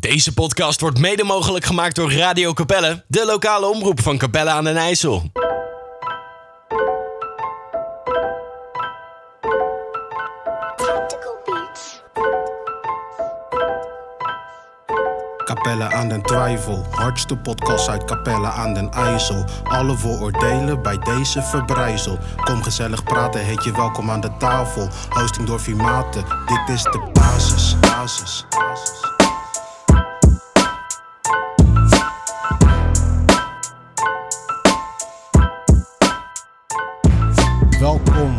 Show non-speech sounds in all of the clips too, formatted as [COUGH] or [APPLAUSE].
Deze podcast wordt mede mogelijk gemaakt door Radio Capelle, de lokale omroep van Capelle aan den IJssel. Capelle aan den Twijfel, hardste podcast uit Capelle aan den IJssel. Alle vooroordelen bij deze verbrijzel. Kom gezellig praten, heet je welkom aan de tafel. Hosting door Vimaten, dit is de basis, basis, basis. Welkom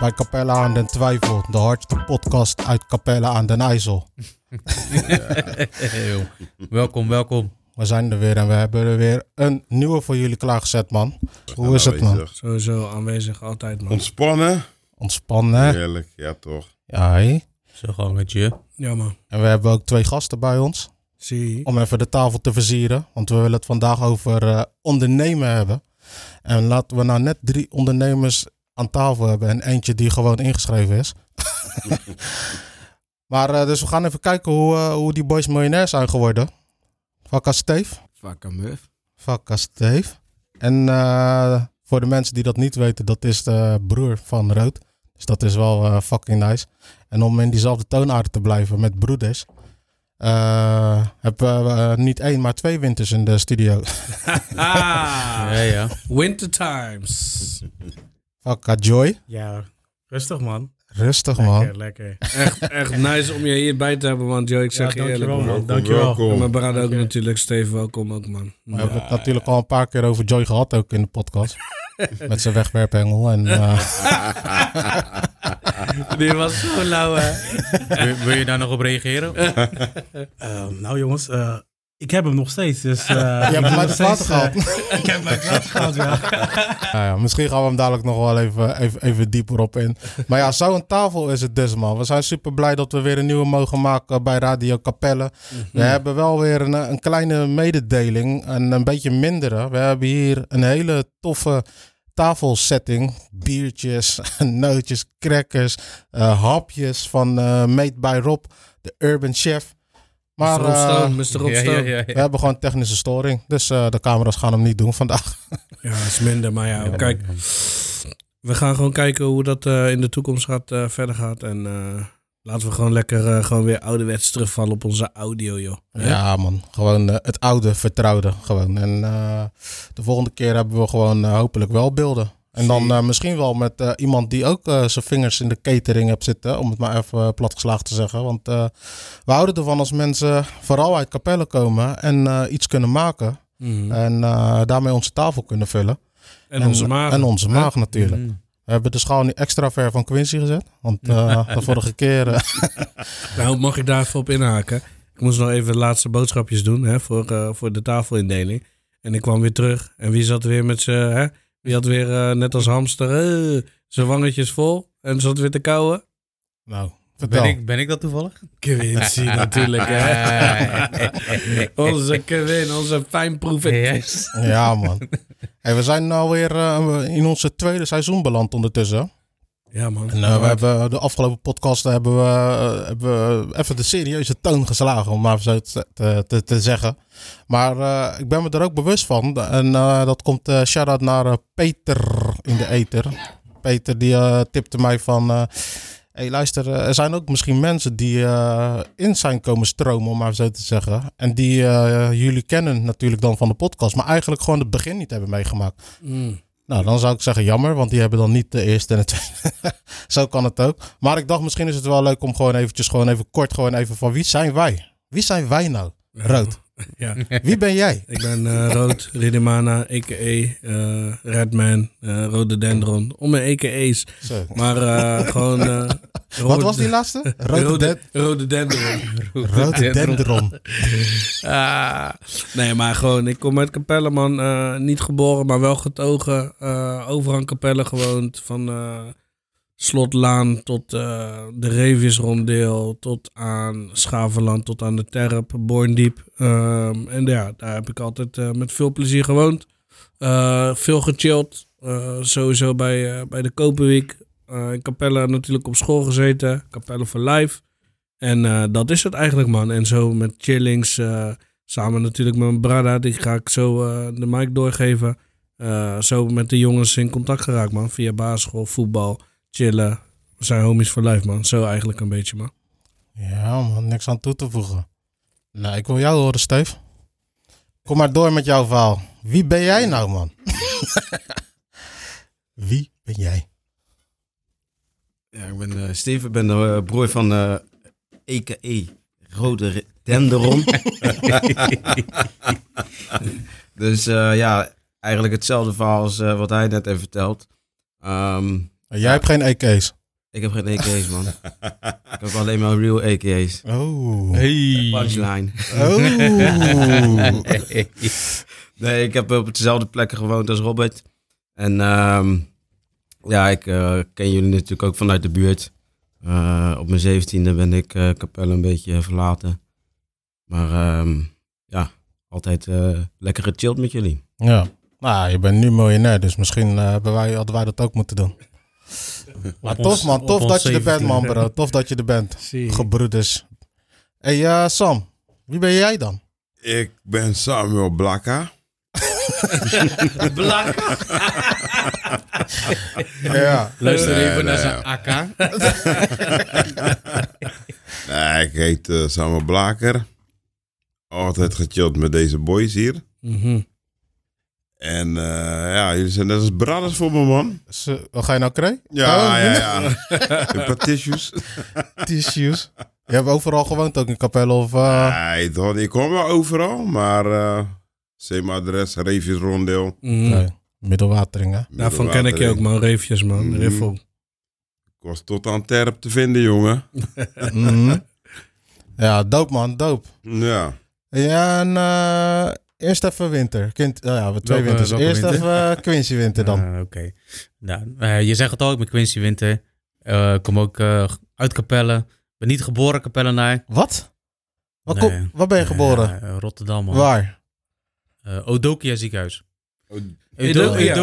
bij Capelle aan den Twijfel, de hardste podcast uit Capelle aan den IJssel. [LAUGHS] Heel. welkom, welkom. We zijn er weer en we hebben er weer een nieuwe voor jullie klaargezet, man. Hoe is het, man? Aanwezig. Sowieso aanwezig, altijd man. Ontspannen. Ontspannen. Heerlijk, ja toch. Ja, hé. Zo gangetje. Ja man. En we hebben ook twee gasten bij ons. Zie. Om even de tafel te versieren. Want we willen het vandaag over eh, ondernemen hebben. En laten we nou net drie ondernemers aan tafel hebben. En eentje die gewoon ingeschreven is. [LAUGHS] maar eh, dus we gaan even kijken hoe, eh, hoe die boys miljonair zijn geworden. Vakka Steve. Fuck a muf. Vakka Steve. En eh, voor de mensen die dat niet weten, dat is de broer van Rood. Dus dat is wel eh, fucking nice. En om in diezelfde toonaard te blijven met broeders, eh, hebben we eh, niet één, maar twee winters in de studio. Ah, [LAUGHS] Ja, ja. winter times. Vakka Joy. Ja, rustig man. Rustig Lekker, man. lekker. Echt, echt nice om je hierbij te hebben man, Joe. Ik zeg je eerlijk man. Welkom, Dankjewel. welkom. En mijn brada ook natuurlijk, Steven, welkom ook man. We hebben het natuurlijk al een paar keer over Joy gehad, ook in de podcast. [LAUGHS] met zijn wegwerphengel. En, eh, [LAUGHS] Die was zo lauw hè. Wil, wil je daar nog op reageren? [LAUGHS] Ehm, nou jongens, eh, ik heb hem nog steeds. Dus, je je hebt hem uit de water gehaald. [LAUGHS] ik heb hem uit water gehaald, ja. [LAUGHS] Nou ja, misschien gaan we hem dadelijk nog wel even, even, even dieper op in. Maar ja, zo'n tafel is het dus, man. We zijn super blij dat we weer een nieuwe mogen maken bij Radio Capelle. We hebben wel weer een, een kleine mededeling en een beetje mindere. We hebben hier een hele toffe tafelsetting. Biertjes, [LAUGHS] nootjes, crackers, eh, hapjes van eh Made by Rob, de Urban Chef. Maar Mr. Eh, Stone, Mr. Rob Ja, ja, Stone. ja, we hebben gewoon technische storing. Dus eh, de camera's gaan hem niet doen vandaag. [LAUGHS] Ja, is minder, maar ja, kijk. We gaan gewoon kijken hoe dat eh, in de toekomst gaat, eh, verder gaat. En eh, laten we gewoon lekker eh, gewoon weer ouderwets terugvallen op onze audio, joh. Ja, man. Gewoon het oude vertrouwde. Gewoon. En eh, de volgende keer hebben we gewoon hopelijk wel beelden. En dan eh, misschien wel met eh, iemand die ook eh, zijn vingers in de catering hebt zitten. Om het maar even platgeslagen te zeggen. Want we houden ervan als mensen vooral uit Capelle komen en iets kunnen maken. Mhm. En daarmee onze tafel kunnen vullen. En onze maag. En onze maag natuurlijk. Mm. We hebben de schaal nu extra ver van Quincy gezet. Want [LAUGHS] de vorige keer... [LAUGHS] Nou, mag ik daar even op inhaken? Ik moest nog even de laatste boodschapjes doen hè, voor, voor de tafelindeling. En ik kwam weer terug. En wie zat weer met zijn... Wie had weer eh, net als hamster eh, zijn wangetjes vol en zat weer te kauwen? nou, vertel. Ben, ik, ben ik dat toevallig? Quincy [LAUGHS] natuurlijk, hè? [LAUGHS] onze Kevin, onze fijnproever. Yes. Ja, man. Hey, we zijn alweer uh, in onze tweede seizoen beland ondertussen. Ja, man. En uh, we hebben de afgelopen podcasten hebben we, uh, hebben we even de serieuze toon geslagen, om maar zo te, te, te zeggen. Maar uh, ik ben me er ook bewust van. En dat komt uh, shout-out naar Peter in de Eter. Peter die tipte mij van... hey, luister, er zijn ook misschien mensen die uh, in zijn komen stromen, om maar zo te zeggen. En die uh, jullie kennen natuurlijk dan van de podcast, maar eigenlijk gewoon het begin niet hebben meegemaakt. Mm. Nou, dan zou ik zeggen jammer, want die hebben dan niet de eerste en de tweede. [LAUGHS] zo kan het ook. Maar ik dacht, misschien is het wel leuk om gewoon eventjes, gewoon even kort, gewoon even van wie zijn wij? Wie zijn wij nou? Rood. Ja. [LAUGHS] Wie ben jij? Ik ben uh, Rood Ridemana, a.k.a. Uh, Redman, uh, Rode Dendron. Om mijn a.k.a.'s. Zo. Maar uh, gewoon... Uh, [LAUGHS] Wat was die laatste? [LAUGHS] Rode, rode, rode Dendron. Rode Dendron. ah, nee, maar gewoon, ik kom uit Capelle, man. Uh, niet geboren, maar wel getogen. Uh, overal Capelle gewoond. Van uh, Slotlaan tot uh, de Reviusrondeel, tot aan Schavenland, tot aan de Terp, Borndiep. Um, en ja, daar heb ik altijd uh, met veel plezier gewoond. Uh, veel gechilled. sowieso bij, bij de Koperweek. in Capelle natuurlijk op school gezeten. Capelle voor Life. En eh, dat is het eigenlijk, man. En zo met chillings, eh, samen natuurlijk met mijn brada, die ga ik zo eh, de mic doorgeven. Eh, zo met de jongens in contact geraakt, man. Via basisschool, voetbal, chillen. We zijn homies voor life, man. Zo eigenlijk een beetje, man. Ja, man, niks aan toe te voegen. Nou, ik wil jou horen, Steve. Kom maar door met jouw verhaal. Wie ben jij nou, man? [LAUGHS] Wie ben jij? Ja, ik ben eh Steven, ik ben de eh, broer van eh EKE Rode Denderon. [LAUGHS] [LAUGHS] dus eh, ja, eigenlijk hetzelfde verhaal als wat hij net heeft verteld. Ehm, Jij hebt geen EK's. ik heb geen EK's, man. [LAUGHS] ik heb alleen maar real EK's. Oh. Punchline. Oh. [LAUGHS] Nee, ik heb op hetzelfde plek gewoond als Robert. En ehm, ja, ik eh, ken jullie natuurlijk ook vanuit de buurt. Eh, op mijn zeventiende ben ik eh Capelle een beetje verlaten. Maar ehm, ja, altijd eh, lekker gechilled met jullie. Ja. Nou, je bent nu miljonair, dus misschien hebben wij, hadden wij dat ook moeten doen. Maar tof ons- man, tof dat je er bent man 17e. bro. Tof dat je er bent. Gebroeders. Hé hey, Sam, wie ben jij dan? Ik ben Samuel Blakka. [LAUGHS] [LAUGHS] Ja. Luister Nee, even naar nee. zijn AK. [LAUGHS] Nee, ik heet eh, Samuel Blaker. Altijd gechilled met deze boys hier. Mhm. En eh, ja, jullie zijn net als brothers voor me, man. Zo, wat ga je nou krijgen? Ja, Oh, ja, ja. [LAUGHS] Een paar tissues. Tissues. Je hebt overal gewoond ook in Capelle of... eh, Nee, toch, ik kom wel overal, maar uh, same adres, Reefjes Rondeel. Mhm. nee, Middelwatering hè? Daarvan ken ik je ook, man. Reefjes, man. Mhm. Riffel. Ik was tot aan Terp te vinden, jongen. [LAUGHS] Mhm. Ja, doop man, doop. Ja. Ja, en eh, eerst even winter. Kind, oh ja, we hebben twee Welke- winters. welke Eerst winter? even eh, Quincy winter dan. Ah, Oké. Nou, eh, je zegt het al, ik ben Quincy Winter. Eh, Ik kom ook eh, uit Capelle. ben niet geboren Capellenaar. Wat? Waar, Nee. kom- waar ben je geboren? Eh, Rotterdam, man. Waar? Eh, Odokia ziekenhuis. Edokia, Edokia.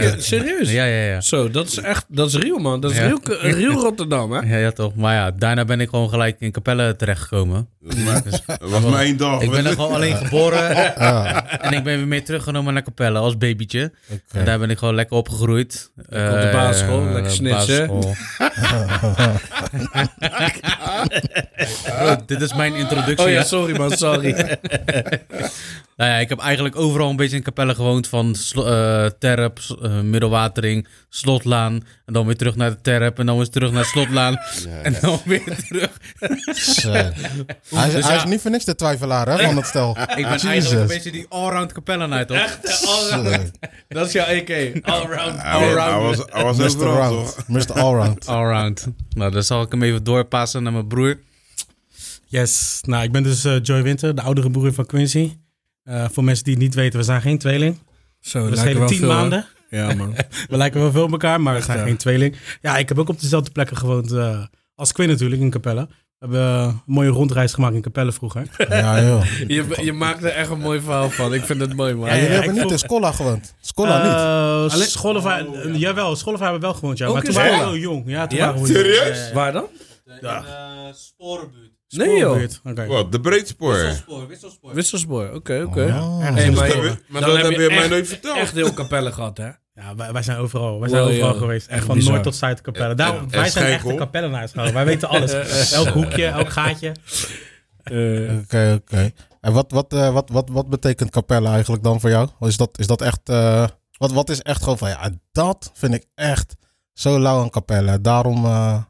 ja. Serieus? Ja, ja, ja. Zo, dat is echt, dat is real, man. Dat is Ja. real, real Rotterdam, hè? Ja, ja, toch. Maar ja, daarna ben ik gewoon gelijk in Capelle terechtgekomen. Dat was maar- dat was maar één dag. Ik ben er gewoon alleen geboren. [LAUGHS] Ja, en ik ben weer mee teruggenomen naar Capelle als babytje. En daar ben ik gewoon lekker opgegroeid. op de basisschool, Eh, lekker snitsen. basisschool. [LAUGHS] Oh, dit is mijn introductie. Oh ja, sorry, man. Sorry. [LAUGHS] Nou ja, ik heb eigenlijk overal een beetje in Capelle gewoond. Van Eh, Terp, eh, Middelwatering, Slotlaan. En dan weer terug naar de Terp. En dan weer terug naar Slotlaan. [LAUGHS] En dan weer terug. [LAUGHS] Hij, is, Dus hij ja. is niet voor niks de twijfelaar hè, van het stel. [LAUGHS] Ik ben eigenlijk een beetje die allround Capellenaar, toch? Zo. Dat is jouw EK. Allround. Hij was, hij was, hij was Mr. overal, Round. toch? Mr. Allround. Allround. Nou, dan zal ik hem even doorpassen naar mijn broer. Yes, nou ik ben dus eh, Joy Winter, de oudere broer van Quincy. Eh, voor mensen die het niet weten, we zijn geen tweeling. Zo, We lijken wel tien veel, hè? maanden. Ja, man. We lijken wel veel op elkaar, maar we zijn ja. geen tweeling. Ja, ik heb ook op dezelfde plekken gewoond eh, als Quinn natuurlijk, in Capelle. We hebben eh, een mooie rondreis gemaakt in Capelle vroeger. [LAUGHS] Ja, joh. Je, je maakt er echt een mooi verhaal van. Ik vind het mooi, man. Ja, jullie ja, hebben niet voel- in Scola gewoond. Scola niet. Uh, Scholevaar, eh, jawel, Scholevaar hebben we wel gewoond, ja. Ook maar in toen waren we heel jong. Ja, toen Ja? waren we. Serieus? Ja, ja, ja. Waar dan? Ja. sporenbuurt. Nee, joh. Wat, de breedspoor? Wisselsporen. Wisselsporen. Oké, oké. Oh. Hey, maar, Dat heb je- maar dan dat heb je mij echt- nooit verteld. Echt heel kapellen gehad, hè? Ja, wij, wij zijn overal. Wij zijn Wow, overal geweest. Echt Echt van bizar. noord tot zuid Capelle. Daar, En- wij en zijn Schenkel? echte Capellenaars gewoon. Wij weten alles. [LAUGHS] elk hoekje, elk gaatje. Eh, Oké, oké. En wat, wat, eh, wat, wat, wat betekent Capelle eigenlijk dan voor jou? Is dat, is dat echt... eh, wat, wat is echt gewoon van... Ja, dat vind ik echt zo lauw aan Capelle. Daarom eh,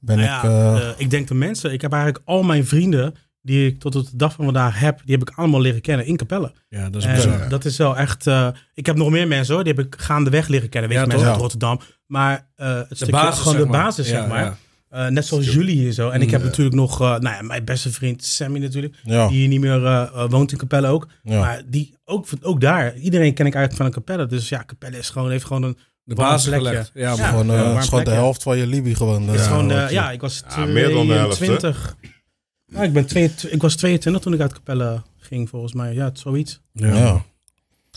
ben Nou ik... ja, eh, eh, ik denk de mensen. Ik heb eigenlijk al mijn vrienden die ik tot op de dag van vandaag heb, die heb ik allemaal leren kennen in Capelle. ja, dat is bizar. dat is wel echt. eh, ik heb nog meer mensen hoor, die heb ik gaandeweg leren kennen. Weet Ja, je, mensen uit Rotterdam. Maar het De stukje, basis, gewoon de maar. basis, Ja, zeg maar. net zoals jullie hier zo. En ik heb Ja. natuurlijk nog, nou ja, mijn beste vriend Sammy natuurlijk, die hier niet meer woont in Capelle ook. Maar die ook, ook daar, iedereen ken ik eigenlijk van een Capelle. Dus ja, Capelle is gewoon, heeft gewoon een De basis plekje. gelegd. Ja, Ja. gewoon, eh, ja, gewoon de helft van je Libië gewoon. Het is eh, gewoon, eh, ja, ik was Ja, meer dan de helft, hè? 22. Ja, ik, ben 22 ik was 22 toen ik uit Capelle ging, volgens mij. Ja, zoiets. Ja. Ja.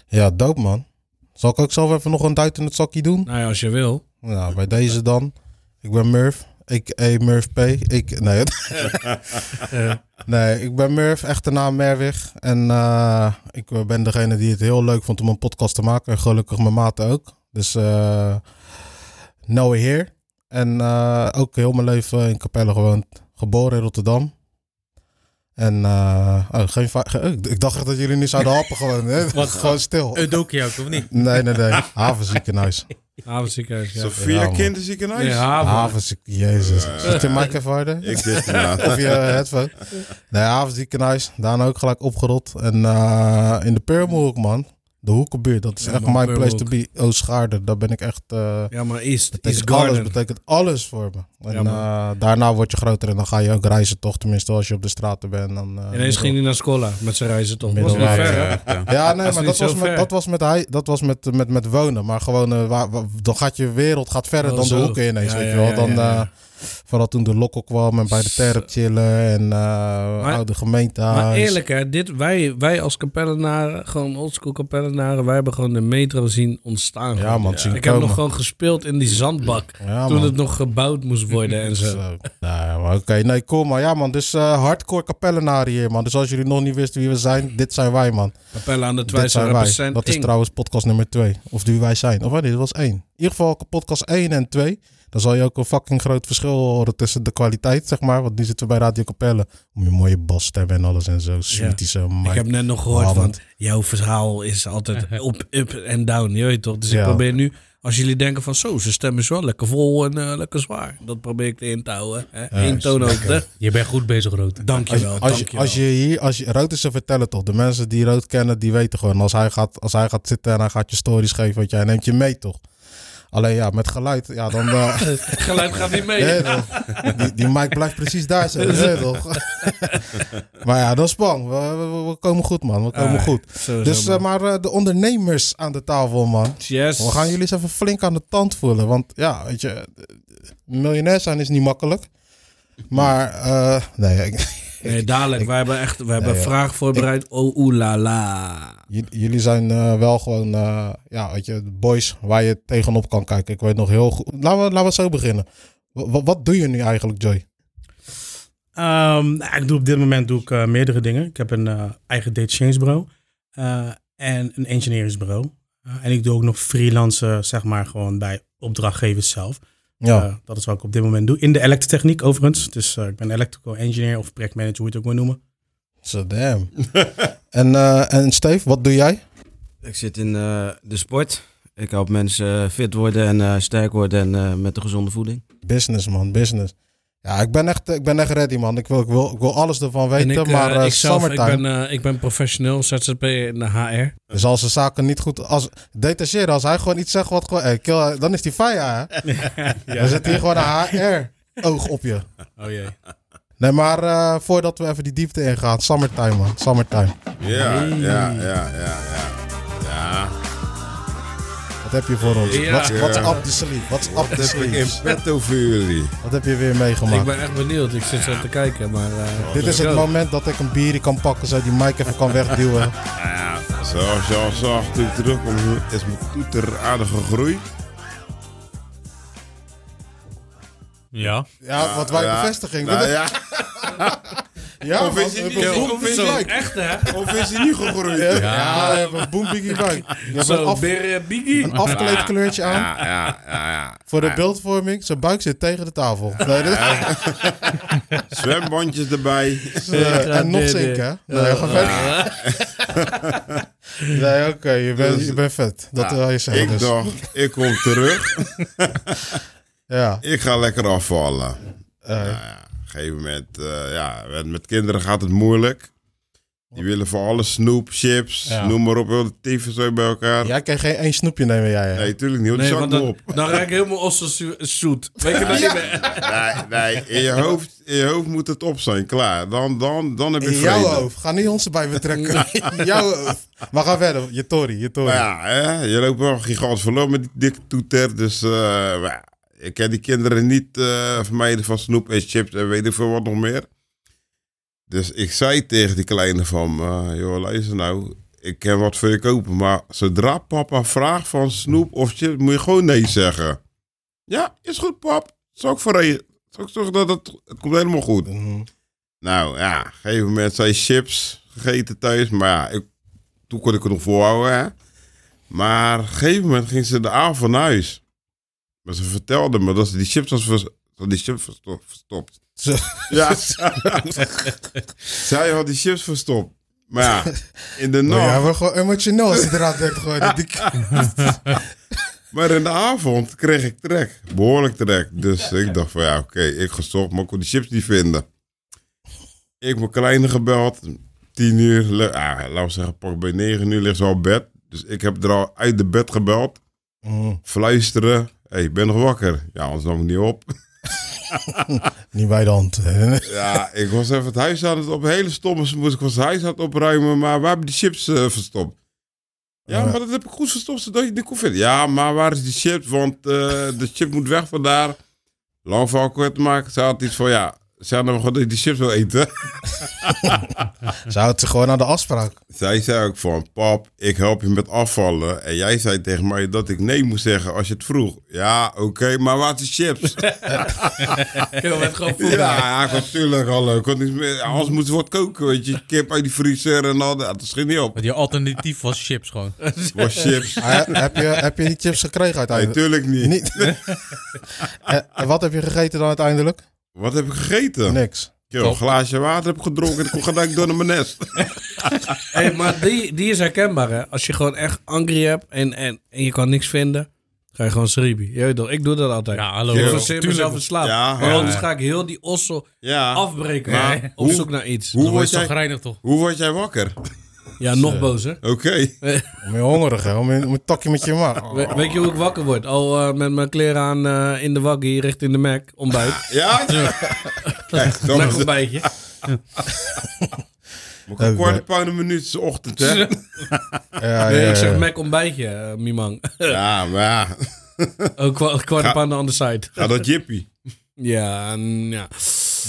ja, dope man. Zal ik ook zelf even nog een duit in het zakje doen? Nou ja, als je wil. Nou, bij deze dan. Ik ben Murph. Ik, hey, Murph P. Ik, nee. [LAUGHS] nee, ik ben Murph, echte naam Merwig. En eh, ik ben degene die het heel leuk vond om een podcast te maken. En gelukkig mijn maat ook. Dus eh now we're here. En eh, ook heel mijn leven in Capelle gewoond. Geboren in Rotterdam. En eh, oh, geen va- ge- ik- ik dacht echt dat jullie nu zouden happen gewoon. Hè? [LAUGHS] Wat? gewoon stil. Eudokia ook, of niet? Nee, nee, nee. Havenziekenhuis. Havenziekenhuis, ja. Sophia Ja. Kinderziekenhuis? Nee, haven. Havenziekenhuis. Jezus. Zit je mic even harder? Ik zit inderdaad. Of je headphone. Nee, havenziekenhuis. Daarna ook gelijk opgerot. En eh, in de Purmerhoek, man. De Hoekenbuurt. Dat is Ja, echt mijn place to be. Oostschaarder. Daar ben ik echt... eh Ja, maar East, East alles, betekent alles voor me. En Ja, eh, daarna word je groter en dan ga je ook reizen toch. Tenminste, als je op de straten bent. Dan, eh, Ineens ging hij naar school met zijn reizen toch. Was niet Middelbaar, ver, ja. hè? Ja, nee, [LAUGHS] maar dat was, met, dat was met hij, dat was met, met, met wonen. Maar gewoon, waar, waar- dan gaat je wereld gaat verder Oh, dan zo. de hoeken ineens, Ja, weet ja, je wel. Dan, ja, ja. eh, vooral toen de lokkel kwam en bij de terp chillen en eh, oude gemeentehuis. Maar eerlijk hè, dit, wij, wij als kapellenaren, gewoon oldschool kapellenaren, wij hebben gewoon de metro zien ontstaan. Ja, man, zien Ik heb nog gewoon gespeeld in die zandbak. Toen man. het nog gebouwd moest worden en zo. [LAUGHS] Zo. Nou, maar oké, nee, cool. Maar ja, man, dus eh, hardcore kapellenaren hier, man. Dus als jullie nog niet wisten wie we zijn, dit zijn wij, man. Kapellen aan de represent Dat is trouwens podcast nummer 2. Of wie wij zijn. Of nee, dit was één. In ieder geval podcast 1 en 2. Dan zal je ook een fucking groot verschil horen tussen de kwaliteit, zeg maar. Want nu zitten we bij Radio Capelle. Om je mooie basstem en alles en zo. Sweetie zo. Ik heb net nog gehoord van, Brabant. jouw verhaal is altijd [LAUGHS] op, up en down, je weet toch? Dus ik Ja. probeer nu, als jullie denken van zo, zijn stem is wel lekker vol en eh, lekker zwaar. Dat probeer ik erin te houden. Hè? Eén is toonhoogte. Je bent goed bezig, Rood. Dankjewel, als, je, dankjewel. als je hier, als je, Rood is ze vertellen toch. De mensen die Rood kennen, die weten gewoon. Als hij gaat, als hij gaat zitten en hij gaat je stories geven, weet je, hij neemt je mee toch. Alleen ja, met geluid, ja, dan... [LAUGHS] Geluid gaat niet mee. Nee? Die, die mic blijft precies daar zitten. [LAUGHS] Nee, toch? [LAUGHS] maar ja, dat is bang. We, we- we komen goed, man. We komen Ah, goed. Dus, eh, maar eh, de ondernemers aan de tafel, man. yes. We gaan jullie eens even flink aan de tand voelen. Want ja, weet je, eh, miljonair zijn is niet makkelijk. Maar, nee, ik- Nee, dadelijk. wij hebben echt we hebben vraag voorbereid. Oh, oeh la la. jullie zijn eh, wel gewoon, eh, ja, weet je, boys waar je tegenop kan kijken. Ik weet nog heel goed. Laten we, laten we zo beginnen. Wa- wat doe je nu eigenlijk, Joy? Ehm, nou, ik doe op dit moment doe ik, eh, meerdere dingen. Ik heb een eh, eigen data science bureau eh, en een engineeringsbureau. En ik doe ook nog freelance, zeg maar, gewoon bij opdrachtgevers zelf. Ja. Eh, dat is wat ik op dit moment doe. In de elektrotechniek overigens. Dus eh, ik ben electrical engineer of projectmanager, hoe je het ook wil noemen. So damn. [LAUGHS] en, eh, en Steve, wat doe jij? Ik zit in eh, de sport. Ik help mensen fit worden en eh, sterk worden en eh, met een gezonde voeding. Business, man, business. Ja, ik ben echt, ik ben echt ready, man. Ik wil, ik wil, ik wil alles ervan weten, En ik, maar eh, eh, ik zelf, ik ben, eh, ik ben professioneel ZZP in de HR. Dus als de zaken niet goed... Als, detacheren, als hij gewoon iets zegt wat gewoon... Hey, kill, dan is die fire, hè? [LAUGHS] Dan zit hier gewoon een HR-oog op je. Oh jee. Nee, maar eh, voordat we even die diepte ingaan. Summertime, man. Summertime. Ja, ja, ja, ja, ja. Ja, heb je voor ons? Ja. What's Ja. up the sleeve? What's up wat the heb ik in petto voor jullie? Wat heb je weer Ik meegemaakt? ben echt benieuwd. Ik zit zo te kijken, maar... eh, Dit is het go. moment dat ik een bierie kan pakken, zo die mic even kan wegduwen. [LAUGHS] Ja, zoals je al zag toen ik terugkom, is mijn toeter aardig gegroeid. Ja. Ja, wat wij Ja. bevestiging. Nou ja, [LAUGHS] Ja, Of is hij. Echt, hè? of is hij niet gegroeid? Ja, ja, we hebben een boom biggie mic. Je hebt een, Zo, af, Biggie. een afgekleed kleurtje aan. Ja, ja, ja, ja. Voor de beeldvorming, zijn buik zit tegen de tafel. Nee, dit- [LAUGHS] Zwembandjes erbij. eh, en nog zinken, hè? Nee, ga verder. Nee, oké, je, bent, Dus- je bent vet. Dat wil je zeggen. Ik Dus. dacht, ik kom terug. Ja, Ik ga lekker afvallen. eh, Nou ja, gegeven moment, eh, ja, met, met kinderen gaat het moeilijk. Die willen voor alles snoep, chips, Ja. noem maar op, heel de tyfus zo bij elkaar. jij kan geen één snoepje nemen, jij. hè? Nee, tuurlijk niet, want die Nee, zak dan, op. dan raak ik helemaal ossen zoet. Weet je dat niet meer? Nee, nee, in je hoofd, in je hoofd moet het op zijn, klaar. Dan, dan, dan heb je In vrede. jouw hoofd. Ga niet ons erbij betrekken. [LAUGHS] In jouw hoofd. Maar ga verder. Je Tory, je Tory. Maar ja, hè, je loopt wel gigantisch verloren met die dikke toeter. Dus eh, maar ja, ik kan die kinderen niet eh, vermijden van snoep en chips en weet ik veel wat nog meer. Dus ik zei tegen die kleine van, eh, joh, luister nou, ik kan wat voor je kopen. Maar zodra papa vraagt van snoep of chips, moet je gewoon nee zeggen. Ja, is goed pap. Zal ik voor, re- Zal ik zorgen dat het, het komt helemaal goed. Mhm. Nou ja, op een gegeven moment zei chips gegeten thuis. Maar ja, ik, toen kon ik het nog volhouden. Hè. Maar op een gegeven moment ging ze de avond naar huis. Maar ze vertelde me dat ze die chips was vers- die chips versto- verstopt. Ja, zij had die chips verstopt. Maar ja, in de Maar nacht. ja, we gewoon emotioneel als je. Gewoon, die, [LAUGHS] Maar in de avond kreeg ik trek. Behoorlijk trek. Dus ik dacht van ja, oké, ik ga stoppen, maar ik kon die chips niet vinden. Ik mijn kleine gebeld. Tien uur, ah, laten we zeggen, pak bij negen uur ligt ze al op bed. Dus ik heb er al uit de bed gebeld. Mhm. Fluisteren. Hé, hey, ik ben nog wakker. Ja, anders nam ik niet op. [LAUGHS] Niet bij de hand. Ja, ik was even het huis aan het op. Hele stomme moest ik was het huis aan het opruimen. Maar waar hebben die chips eh, verstopt? Ja, Ja. maar dat heb ik goed verstopt zodat je kon vinden. Ja, maar waar is die chip? Want eh, de chip moet weg vandaar. Lang verhaal kort te maken. Ze had iets van, ja, ze hadden gewoon die chips wil eten. [LAUGHS] Ze houdt zich gewoon aan de afspraak. Zij zei ook van, pap, ik help je met afvallen. En jij zei tegen mij dat ik nee moest zeggen als je het vroeg. Ja, oké, maar waar is die chips? [LAUGHS] Je bent gewoon ja, ja, natuurlijk, hallo. Anders moeten we wat koken, weet je. Kip uit die vriezer en al dat. Dat schiet niet op. Want je alternatief was chips gewoon. [LAUGHS] Was chips. Ah, heb, je, heb je die chips gekregen Nee, uiteindelijk? tuurlijk niet. Niet. en, en wat heb je gegeten dan uiteindelijk? Wat heb ik gegeten? Niks. Yo, een glaasje water heb gedronken en ik kon gelijk door naar mijn nest. [LAUGHS] Hey, maar die, die is herkenbaar, hè? Als je gewoon echt angry hebt en, en, en je kan niks vinden, ga je gewoon schreeuwen. Je weet toch, ik doe dat altijd. Ja, hallo. Ik forceer tuurlijk. mezelf in slaap. Ja, maar ja, anders ja. ga ik heel die ossel Ja. afbreken. Maar op hoe- zoek naar iets. Hoe Dan word word je jij, toch? hoe word jij wakker? Ja, nog bozer. Oké. [LAUGHS] Om je hongerig, hè? Om je, om je takje met je maag. We- weet je hoe ik wakker word? Al eh, met mijn kleren aan eh, in de waggie richting de Mac. Ontbijt. [LAUGHS] Ja? Kijk, dan Mac ontbijtje. moet ik een kwart paar een minuut ochtend, hè? [LAUGHS] Ja, Nee, ja, ik zeg ja. Mac ontbijtje, eh, Mimang. Ja, maar ja. Ook kwa- kwart op Ga- aan de andere side. Ga dat jippie. Ja, ja.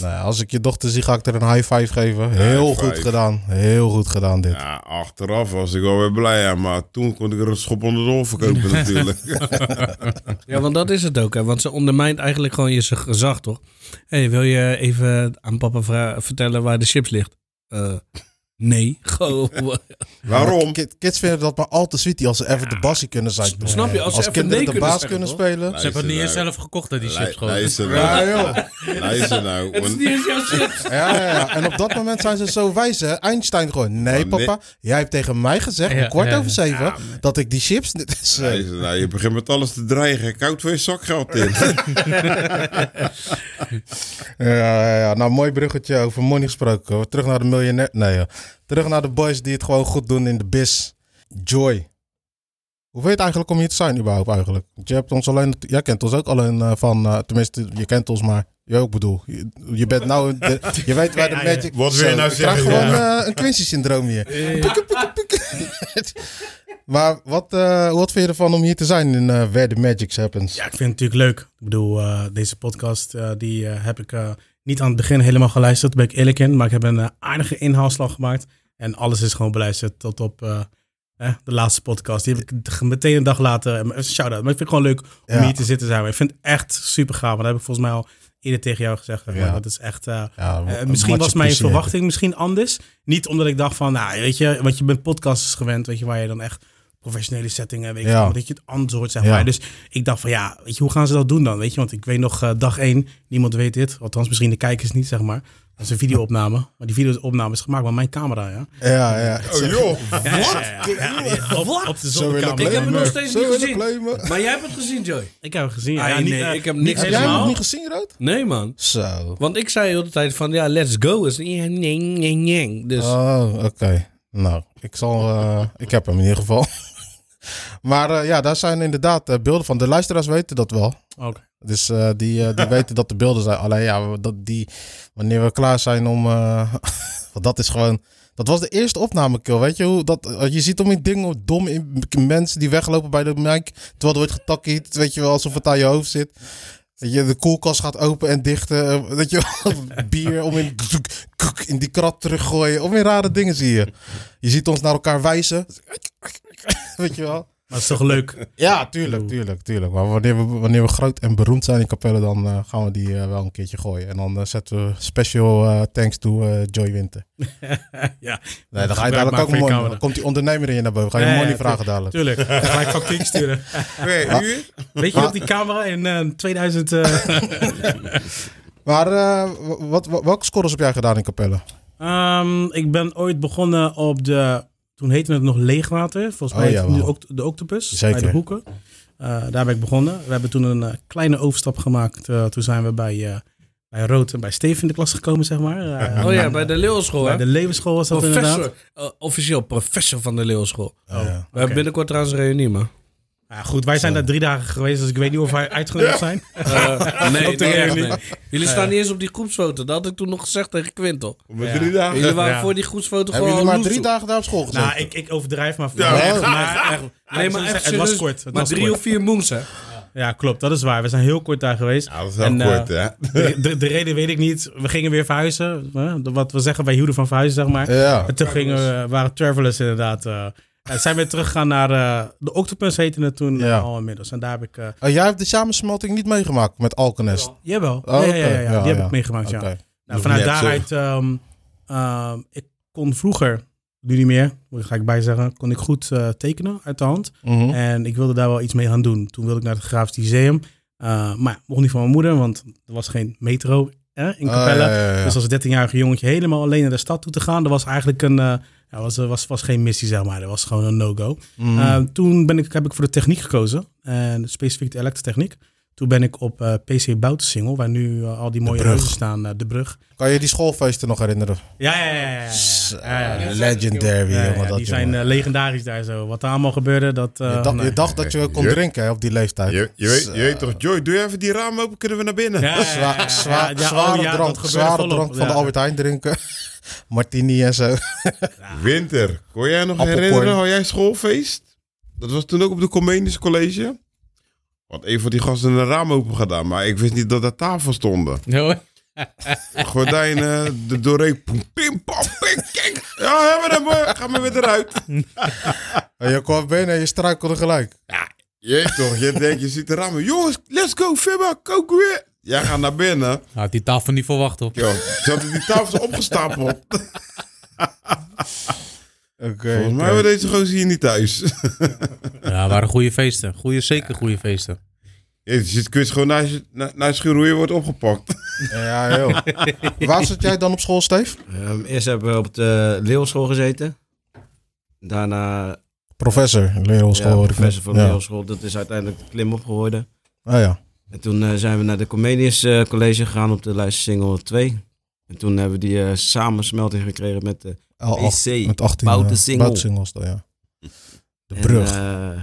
Nou, als ik je dochter zie, ga ik er een high five geven. Heel High goed five. gedaan. Heel goed gedaan dit. Ja, achteraf was ik wel weer blij, maar toen kon ik er een schop onder de verkopen [LAUGHS] natuurlijk. [LAUGHS] Ja, want dat is het ook, hè. Want ze ondermijnt eigenlijk gewoon je gezag, toch? Hé, hey, wil je even aan papa vertellen waar de chips ligt? Eh, nee. Gewoon. [LAUGHS] Waarom? Kid- Kids vinden dat maar al te sweetie als ze even de bassie kunnen zijn. Snap je? Als ze Als even kinderen nee de baas kunnen spelen. Ze hebben het niet eens nou. zelf gekocht, die chips Lu- gewoon. Luister Ja, nou. joh. Luister nou. [LAUGHS] Het is niet eens jouw [LAUGHS] chips. Ja, ja, ja. En op dat moment zijn ze zo wijs, hè? Einstein gewoon. Nee, nee. papa. Jij hebt tegen mij gezegd, Ja, om kwart ja. over zeven, dat ik die chips... Dit is, Luister nou, je begint met alles te dreigen. Koud voor je zakgeld in. Ja, ja, ja. Nou, mooi bruggetje over money gesproken. Terug naar de miljonair. Nee, joh. Terug naar de boys die het gewoon goed doen in de biz. Joy. Hoe vind je het eigenlijk om hier te zijn überhaupt eigenlijk? Want je hebt ons alleen, jij kent ons ook alleen eh, van, eh, tenminste, je kent ons maar, je ook bedoel. Je, je bent nou, de- je weet waar de magic... Wat wil je nou ik krijg zeggen, gewoon ja? eh, een Quincy-syndroom hier. Pieke, pieke, pieke. [LAUGHS] maar wat, eh, wat vind je ervan om hier te zijn in eh Where the Magic Happens? Ja, ik vind het natuurlijk leuk. Ik bedoel, eh, deze podcast eh, die eh, heb ik eh, niet aan het begin helemaal geluisterd, ben ik eerlijk in. Maar ik heb een eh, aardige inhaalslag gemaakt. En alles is gewoon beluisterd tot op eh, eh, de laatste podcast. Die heb ik meteen een dag later, eh, een shout-out. Maar ik vind het gewoon leuk om Ja. hier te zitten zijn. Ik vind het echt super gaaf. Want dat heb ik volgens mij al eerder tegen jou gezegd. zeg maar. Ja. Dat is echt... eh, Ja, eh, misschien was mijn verwachting misschien anders. Niet omdat ik dacht van, nou, weet je, want je bent podcasters gewend, weet je, waar je dan echt professionele settingen, weet je, Ja. wel, dat je het anders hoort, zeg Ja. maar. Dus ik dacht van, ja, weet je, hoe gaan ze dat doen dan, weet je? Want ik weet nog eh, dag één, niemand weet dit, althans misschien de kijkers niet, zeg maar. Dat is een videoopname, maar die videoopname is gemaakt met mijn camera, ja. Ja, ja. Oh joh. [LAUGHS] Ja, ja, ja, ja, ja, op, op de Zo willen zonnecamera. Ik heb het nog steeds Zo niet gezien. Maar jij hebt het gezien, Joy? Ik heb het gezien. Ah, ja, nee, ik heb niks Heb jij nog niet gezien, Rood? Nee, man. Zo. Want ik zei de hele tijd van, ja, let's go. Is ja, nee, nee, nee. Dus Oh, oké. Nou, ik zal. eh, ik heb hem in ieder geval. [LAUGHS] maar eh, ja, daar zijn inderdaad eh, beelden van. De luisteraars weten dat wel. Oké. Dus eh, die, die [LAUGHS] weten dat de beelden zijn. Alleen ja, dat die, wanneer we klaar zijn om. [LAUGHS] want dat is gewoon. Dat was de eerste opname, kill. Weet je hoe dat. Je ziet om in dingen dom in mensen die weglopen bij de mic. Terwijl er wordt getakkiet. Weet je wel, alsof het aan je hoofd zit. Weet je, de koelkast gaat open en dicht. eh, weet je wel, [LAUGHS] bier om in, in die krat teruggooien. Of in rare dingen zie je. Je ziet ons naar elkaar wijzen. Weet je wel. Dat is toch leuk? [LAUGHS] Ja, tuurlijk, tuurlijk, tuurlijk. Maar wanneer we, wanneer we groot en beroemd zijn in Capelle, dan eh, gaan we die eh, wel een keertje gooien. En dan eh, zetten we special thanks to Joy Winter. [LAUGHS] ja, Nee, dan ga je dadelijk ook money. camera. Dan komt die ondernemer in je naar boven. Ga je Ja, ja, money ja, vragen dadelijk. tuurlijk. Dan ga ik factuur sturen. [LAUGHS] Twee uur? Weet je nog die camera in eh, 2000... eh, Maar wat, wat, welke scores heb jij gedaan in Capelle? Ehm, ik ben ooit begonnen op de... Toen heette het nog Leegwater. Volgens Oh, mij nu ook de Octopus. Zeker. Bij de hoeken. Eh, daar ben ik begonnen. We hebben toen een eh, kleine overstap gemaakt. Eh, toen zijn we bij, eh, bij Rood en bij Steven in de klas gekomen, zeg maar. Eh, Oh ja, bij de Leeuwenschool, Bij hè? de Leeuwenschool was dat inderdaad. Professor, eh, officieel professor van de Leeuwenschool. Oh, ja. We hebben binnenkort trouwens een reunie, man. Ja, goed, wij zijn daar drie dagen geweest, dus ik weet niet of wij uitgenodigd zijn. [LAUGHS] Eh, nee, Op de nee, nee. Jullie staan niet eens op die groepsfoto. Dat had ik toen nog gezegd tegen Quintel. Met drie dagen? Jullie waren Ja. voor die groepsfoto Hebben gewoon jullie maar drie dagen daar op school gezeten? Nou, ik, ik overdrijf maar. Ja, maar echt, maar, echt, Nee, maar echt het was kort. Het Maar was drie kort. of vier moons, hè? Ja, klopt, dat is waar. We zijn heel kort daar geweest. Ja, dat is wel En, eh, kort, hè? De, de, de reden weet ik niet. We gingen weer verhuizen. Wat we zeggen, wij hielden van verhuizen, zeg maar. Ja. En toen gingen we, waren travelers inderdaad. eh en zijn we teruggegaan naar eh, de Octopus heette het toen Ja. eh, al inmiddels. En daar heb ik... eh Oh, jij hebt de samensmelting niet meegemaakt met Alkenest? jawel, Oh, ja, ja, ja, die heb ik meegemaakt, ja. Nou, vanuit daaruit, ehm, ehm, ik kon vroeger, nu niet meer, ga ik bij zeggen, kon ik goed eh, tekenen uit de hand. Mhm. En ik wilde daar wel iets mee gaan doen. Toen wilde ik naar het Lyceum. Uh, maar mocht niet van mijn moeder, want er was geen metro hè, in Ah, Capelle. ja, ja, ja. Dus als 13-jarige jongetje helemaal alleen naar de stad toe te gaan, dat was eigenlijk een, eh, ja, was, was, was geen missie, zeg maar. Dat was gewoon een no-go. Mhm. Uh, toen ben ik, heb ik voor de techniek gekozen, en specifiek de elektrotechniek. Toen ben ik op eh, PC Boutensingel, waar nu eh, al die mooie huizen staan, eh, de brug. Kan je die schoolfeesten nog herinneren? Ja, ja, ja. ja, ja, Legendary, jongen. dat, die zijn jongen. legendarisch daar zo. Wat er allemaal gebeurde, dat... eh, je, dacht, nee. je dacht dat je kon Je- drinken hè, op die leeftijd. Je, je, weet, je weet toch, Joy, doe even die raam open, kunnen we naar binnen? Zwa- ja, zwa- ja, ja, zware oh ja, drank, zware drank van de. Albert Heijn drinken. [LAUGHS] Martini en zo. Winter, kon jij nog herinneren, had jij schoolfeest? Dat was toen ook op de Comenius College. Want een van die gasten een raam open gedaan, maar ik wist niet dat er tafel stonden. [LAUGHS] Ja, hoor. Gordijnen, de doorheen, pim, pim, pam, pim, kijk. Ja, hebben we hem, hoor. Ga maar weer eruit. [LAUGHS] En je kwam binnen en je struikelde gelijk. Je toch, je denkt, je ziet de ramen. Jongens, let's go, Fibba, kook weer. Jij gaat naar binnen. Had die tafel niet verwacht, hoor. Yo, ze hadden die tafels opgestapeld. [LAUGHS] Oké. Volgens mij oké. waren deze gozer hier niet thuis. [LAUGHS] Ja, waren goede feesten. Goeie, zeker goede feesten. Je zit kun je gewoon naar je, naar, naar je schuur hoe je wordt opgepakt. [LAUGHS] Ja, joh. [LAUGHS] Waar zat jij dan op school, Steve? Ehm, eerst hebben we op de Leeuwenschool gezeten. Daarna Professor, leraarschoool. ja, professor van ja. Leeuwenschool. Dat is uiteindelijk de klim op geworden. Ah ja. En toen eh, zijn we naar de Comedius eh, College gegaan op de lijst single 2. En toen hebben we die eh, samensmelting gekregen met de PC. met 18 Bouten eh, Singel. Bouten Singels dan, ja. De En, brug. eh,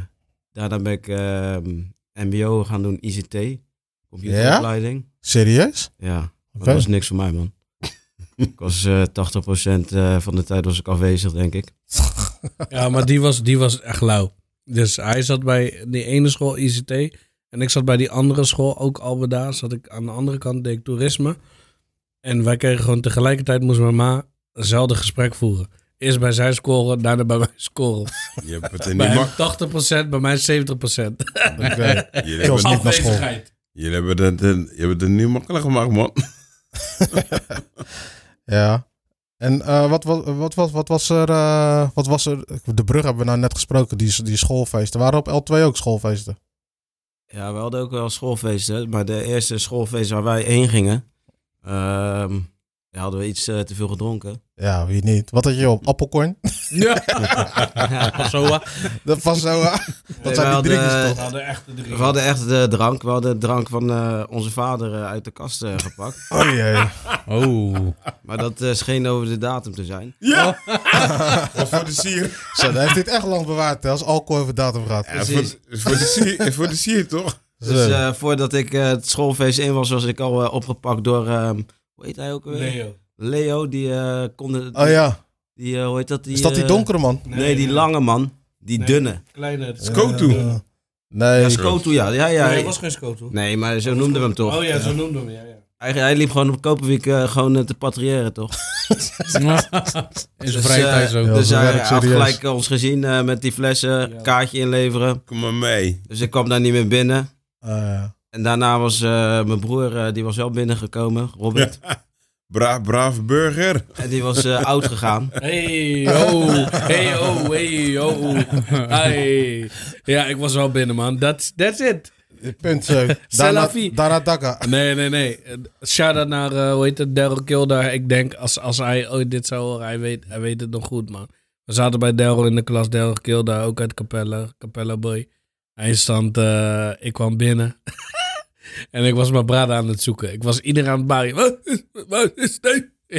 daarna ben ik ehm, mbo gaan doen, ICT. Computeropleiding. Serieus? Ja, maar Oké. dat was niks voor mij, man. [LAUGHS] ik was eh 80% eh, van de tijd was ik afwezig, denk ik. [LAUGHS] Ja, maar die was, die was echt lauw. Dus hij zat bij die ene school ICT. En ik zat bij die andere school, ook Albeda. Zat ik aan de andere kant, deed ik toerisme. En wij kregen gewoon tegelijkertijd, moest mijn ma eenzelfde gesprek voeren. Eerst bij zij scoren, daarna bij mij scoren. Je hebt het er Bij hem mak- 80%, bij mij 70%. Oké. [LAUGHS] Jullie hebben, niet naar school. jullie hebben het, je hebt het niet makkelijk gemaakt, man. [LAUGHS] Ja. En eh, wat, wat, wat, wat, wat was er? eh, wat was er? De brug hebben we nou net gesproken, die, die schoolfeesten. Waren op L2 ook schoolfeesten? Ja, we hadden ook wel schoolfeesten. Maar de eerste schoolfeest waar wij heen gingen, ehm, ja, hadden we iets eh, te veel gedronken. Ja, wie niet? Wat had je op? Appelkorn? Zo, [LAUGHS] Dat was zo. hè? Dat we zijn die hadden, drinkjes eh, toch? hadden echt de We hadden echt de drank. We hadden de drank van eh, onze vader eh, uit de kast eh, gepakt. [LAUGHS] Oh jee. Oh. Maar dat eh, scheen over de datum te zijn. Ja! [LAUGHS] Voor de sier. Zo, dan heeft dit echt lang bewaard hè, als alcohol over datum gaat. Ja, voor, de- voor de sier, voor de sier, toch? Dus eh, voordat ik eh, het schoolfeest in was, was ik al eh, opgepakt door... hoe heet hij ook weer? Leo. Leo, die eh konde... oh ja. Die, eh, hoe heet dat? Die, Is dat die eh, donkere man? Nee, die lange man. Die Nee. dunne. Kleine. Skotu. Nee. Ja, Skotu, ja. ja, ja. Nee, hij was geen Skotu. Nee, maar zo noemden we hem toch. Oh ja, zo noemden we hem, ja. ja. Hij, hij liep gewoon op Koperwiek eh, gewoon te patrouilleren, toch? [LAUGHS] In zijn vrije tijd zo. Ja. dus hij had serieus. gelijk ons gezien eh, met die flessen, kaartje inleveren. Kom maar mee. Dus ik kwam daar niet meer binnen. Eh, En daarna was eh, mijn broer, eh, die was wel binnengekomen, Robert. Braaf, [LAUGHS] braaf burger. En die was eh, oud gegaan. [LAUGHS] Hey, oh, hey, oh, hey, oh. Hey. Ja, ik was wel binnen, man. That's, that's it. punt [LAUGHS] zo. Salafi. daarna Daga. Nee, nee, nee. Shout-out naar, hoe heet het, Daryl Kilder. Ik denk, als, als hij ooit dit zou horen, hij weet, hij weet het nog goed, man. We zaten bij Daryl in de klas, Daryl Kilder, ook uit Capella, Capella Boy. Eindstand, eh ik kwam binnen. [LAUGHS] en ik was mijn brada aan het zoeken. Ik was iedereen aan het baren. Wat is, wat is dit? [LAUGHS] [LAUGHS]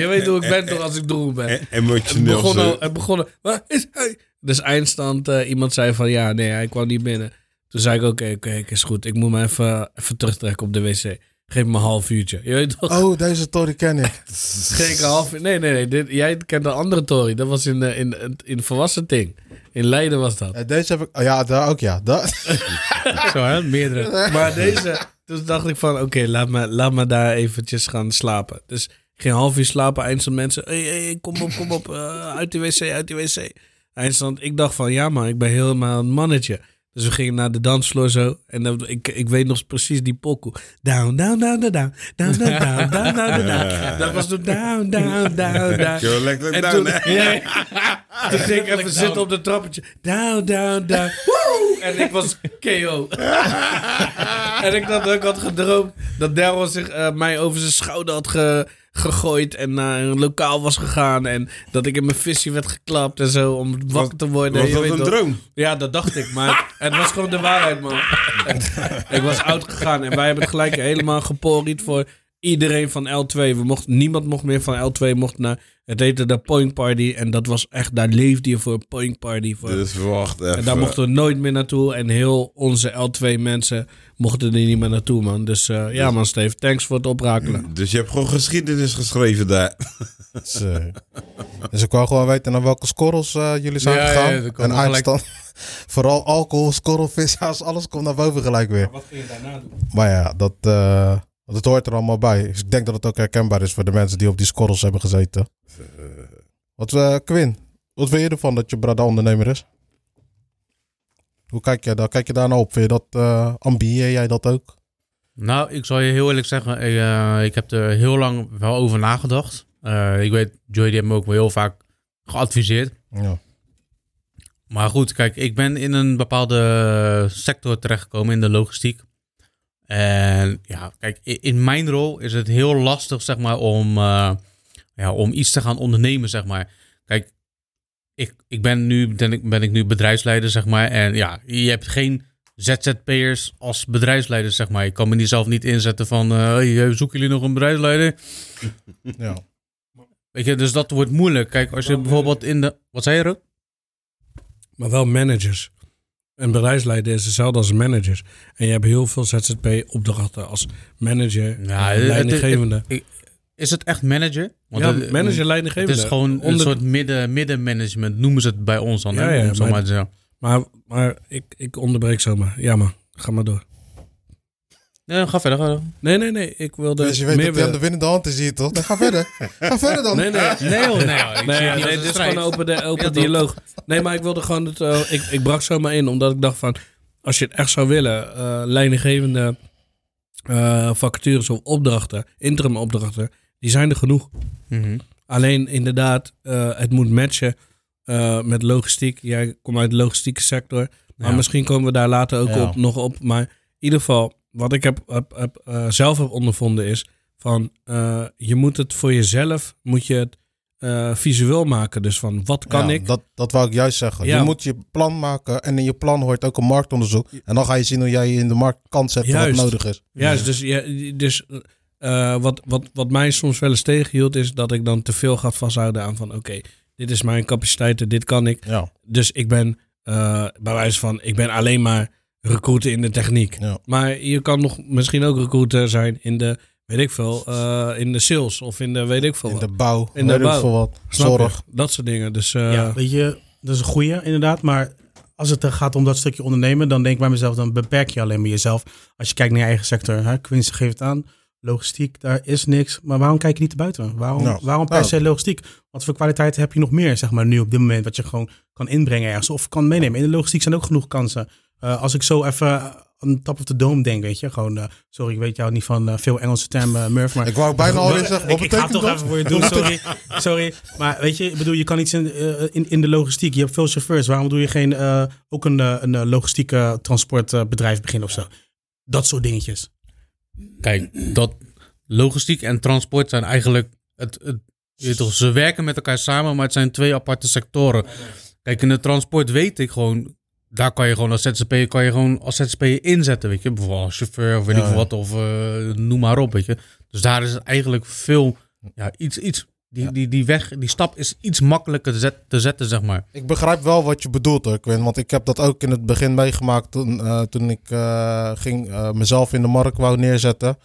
Je weet hoe ik ben toch als ik Droegoe ben. E- Het Emotioneel begon, al, het begon al, is hij? Dus eindstand, eh, iemand zei van ja, nee, hij kwam niet binnen. Toen zei ik, oké, oké, is goed. Ik moet me even, even terugtrekken op de wc. Geef me een half uurtje. Je weet toch? Oh, deze story ken ik. Geef ik een half uur. Nee, nee, nee. Dit, jij kent een andere Tory. Dat was in, eh, in, in, in volwassen ding. In Leiden was dat. Eh, deze heb ik... Oh, ja, daar ook ja. Daar. [LAUGHS] Zo, hè? Meerdere. Maar deze, toen dacht ik van, oké, laat, me, laat me daar eventjes gaan slapen. Dus ik ging een half uur slapen. Eindstand mensen, hey, hey, kom op, kom op, eh, uit de wc, uit de wc. Eindstand, ik dacht van, ja man, ik ben helemaal een mannetje. Dus we gingen naar de dansvloer zo. En dan, ik, ik weet nog precies die pokoe. Down, down, down, down, down, down, down, down, down, down, down. Dat was toen down, down, down, down. Yo, lekker En down, toen, ja, toen ging ik even zitten op de trappetje. Down, down, down. Woe! En ik was KO. [LAUGHS] en ik dacht dat ik had gedroomd dat Daryl zich eh, mij over zijn schouder had ge- gegooid en naar een lokaal was gegaan. En dat ik in mijn visie werd geklapt en zo om wakker te worden. Was Je dat een toch? droom? Ja, dat dacht ik. Maar [LAUGHS] het was gewoon de waarheid, man. ik was oud gegaan en wij hebben het gelijk helemaal geporied voor iedereen van L2. We mochten, niemand mocht meer van L2 mocht naar... Het heette de Point Party en dat was echt... Daar leefde je voor een Point Party. Voor. Dus wacht even. en daar mochten we nooit meer naartoe. En heel onze L2 mensen mochten er niet meer naartoe, man. Dus eh, ja, man, Steve. Thanks voor het oprakelen. Dus je hebt gewoon geschiedenis geschreven daar. [LAUGHS] Dus, eh, dus ik wou gewoon weten naar welke scorrels eh, jullie zijn Ja, gegaan. ja, en gelijk. eindstand. [LAUGHS] Vooral alcohol, scorrel, [LAUGHS] alles komt naar boven gelijk weer. Wat ging je daarna doen? Maar ja, dat, eh, dat hoort er allemaal bij. Dus ik denk dat het ook herkenbaar is voor de mensen die op die scorrels hebben gezeten. Wat, eh Quinn, wat vind je ervan dat je brada ondernemer is? Hoe kijk je daar? Kijk je daar nou op? Vind je dat, eh ambieer jij dat ook? Nou, ik zal je heel eerlijk zeggen, ik, eh, ik heb er heel lang wel over nagedacht. Ik weet, Joy die heeft me ook wel heel vaak geadviseerd. Ja. Maar goed, kijk, ik ben in een bepaalde sector terechtgekomen in de logistiek. En ja, kijk, in mijn rol is het heel lastig, zeg maar, om, eh, ja, om iets te gaan ondernemen, zeg maar. Kijk, ik, ik ben nu, ben ik, ben ik nu bedrijfsleider, zeg maar. En ja, je hebt geen ZZP'ers als bedrijfsleider, zeg maar. Ik kan me niet zelf niet inzetten van, hey, zoeken jullie nog een bedrijfsleider? [LAUGHS] ja. Weet je, dus dat wordt moeilijk. Kijk, als je bijvoorbeeld in de... Wat zei je, Rook? Maar wel managers. Een bedrijfsleider is hetzelfde als managers. En je hebt heel veel ZZP-opdrachten als manager, het- leidinggevende. Is het echt manager? Want ja, manager, leidinggevende. Het is gewoon een soort midden, middenmanagement, noemen ze het bij ons dan. Ja, hè? ja, maar-. Maar, maar ik, ik onderbreek zomaar. Ja, maar ga maar door. Ja, ga verder. Ga verder. Nee, nee, nee. Ik wilde Dus je weet meer dat hij aan de winnende hand is hier, toch? Dan ga verder. Ga verder dan. Nee, nee. Nee, hoor, nee, hoor. Nee, nee dit is gewoon open, de, open Ja, dialoog. Nee, maar ik wilde gewoon het. eh, ik, ik brak zomaar in, omdat ik dacht van. Als je het echt zou willen, eh leidinggevende eh, vacatures of opdrachten, interim opdrachten, die zijn er genoeg. Mhm. Alleen inderdaad, eh, het moet matchen eh, met logistiek. Jij komt uit de logistieke sector. Maar Ja. misschien komen we daar later ook Ja. op, nog op. Maar in ieder geval, wat ik heb, heb, heb, eh, zelf heb ondervonden is van eh, je moet het voor jezelf, moet je het eh, visueel maken. Dus van wat kan Ja, ik? Dat, dat wou ik juist zeggen. Ja. Je moet je plan maken en in je plan hoort ook een marktonderzoek. En dan ga je zien hoe jij je in de markt kan zetten Juist. wat nodig is. Juist, dus, ja, dus eh, wat, wat, wat mij soms wel eens tegenhield is dat ik dan te veel ga vasthouden aan van oké, dit is mijn capaciteiten, dit kan ik. Dus ik ben bij wijze van, ik ben alleen maar recruiter in de techniek. Ja. Maar je kan nog misschien ook recruiter zijn in de, weet ik veel, eh, in de sales of in de, weet ik veel In wat. de bouw, In de bouw. veel wat. Zorg. Dat soort dingen. Dus eh, ja, weet je, dat is een goeie inderdaad. Maar als het er gaat om dat stukje ondernemen, dan denk ik bij mezelf, dan beperk je alleen maar jezelf. Als je kijkt naar je eigen sector, hè, Quincy geeft het aan, logistiek, daar is niks. Maar waarom kijk je niet naar buiten? Waarom, Nou, waarom per nou. se logistiek? Wat voor kwaliteiten heb je nog meer, zeg maar, nu op dit moment, wat je gewoon kan inbrengen ergens of kan meenemen? In de logistiek zijn ook genoeg kansen. Eh, als ik zo even aan top of the dome denk, weet je, gewoon, eh, sorry, ik weet jou niet van eh, veel Engelse termen, Murph, maar... Ik wou bijna alweer zeggen, wat ik, ik ga toch even voor je doen, sorry. [LAUGHS] sorry. Maar weet je, ik bedoel, je kan iets in, in, in de logistiek. Je hebt veel chauffeurs. Waarom doe je geen, ook een, een logistieke transportbedrijf beginnen of zo? Dat soort dingetjes. Kijk, dat logistiek en transport zijn eigenlijk. Het, het, je toch, ze werken met elkaar samen, maar het zijn twee aparte sectoren. Kijk, in de transport weet ik gewoon. Daar kan je gewoon als ZZP'er kan je gewoon als ZZP'er inzetten, weet je. Bijvoorbeeld als chauffeur of weet ik ja. wat, of eh, noem maar op, weet je. Dus daar is het eigenlijk veel, ja, iets, iets. Die, die, die weg, die stap is iets makkelijker te, zet- te zetten, zeg maar. Ik begrijp wel wat je bedoelt hoor, Quinn. Want ik heb dat ook in het begin meegemaakt toen, eh, toen ik eh, ging eh, mezelf in de markt wou neerzetten.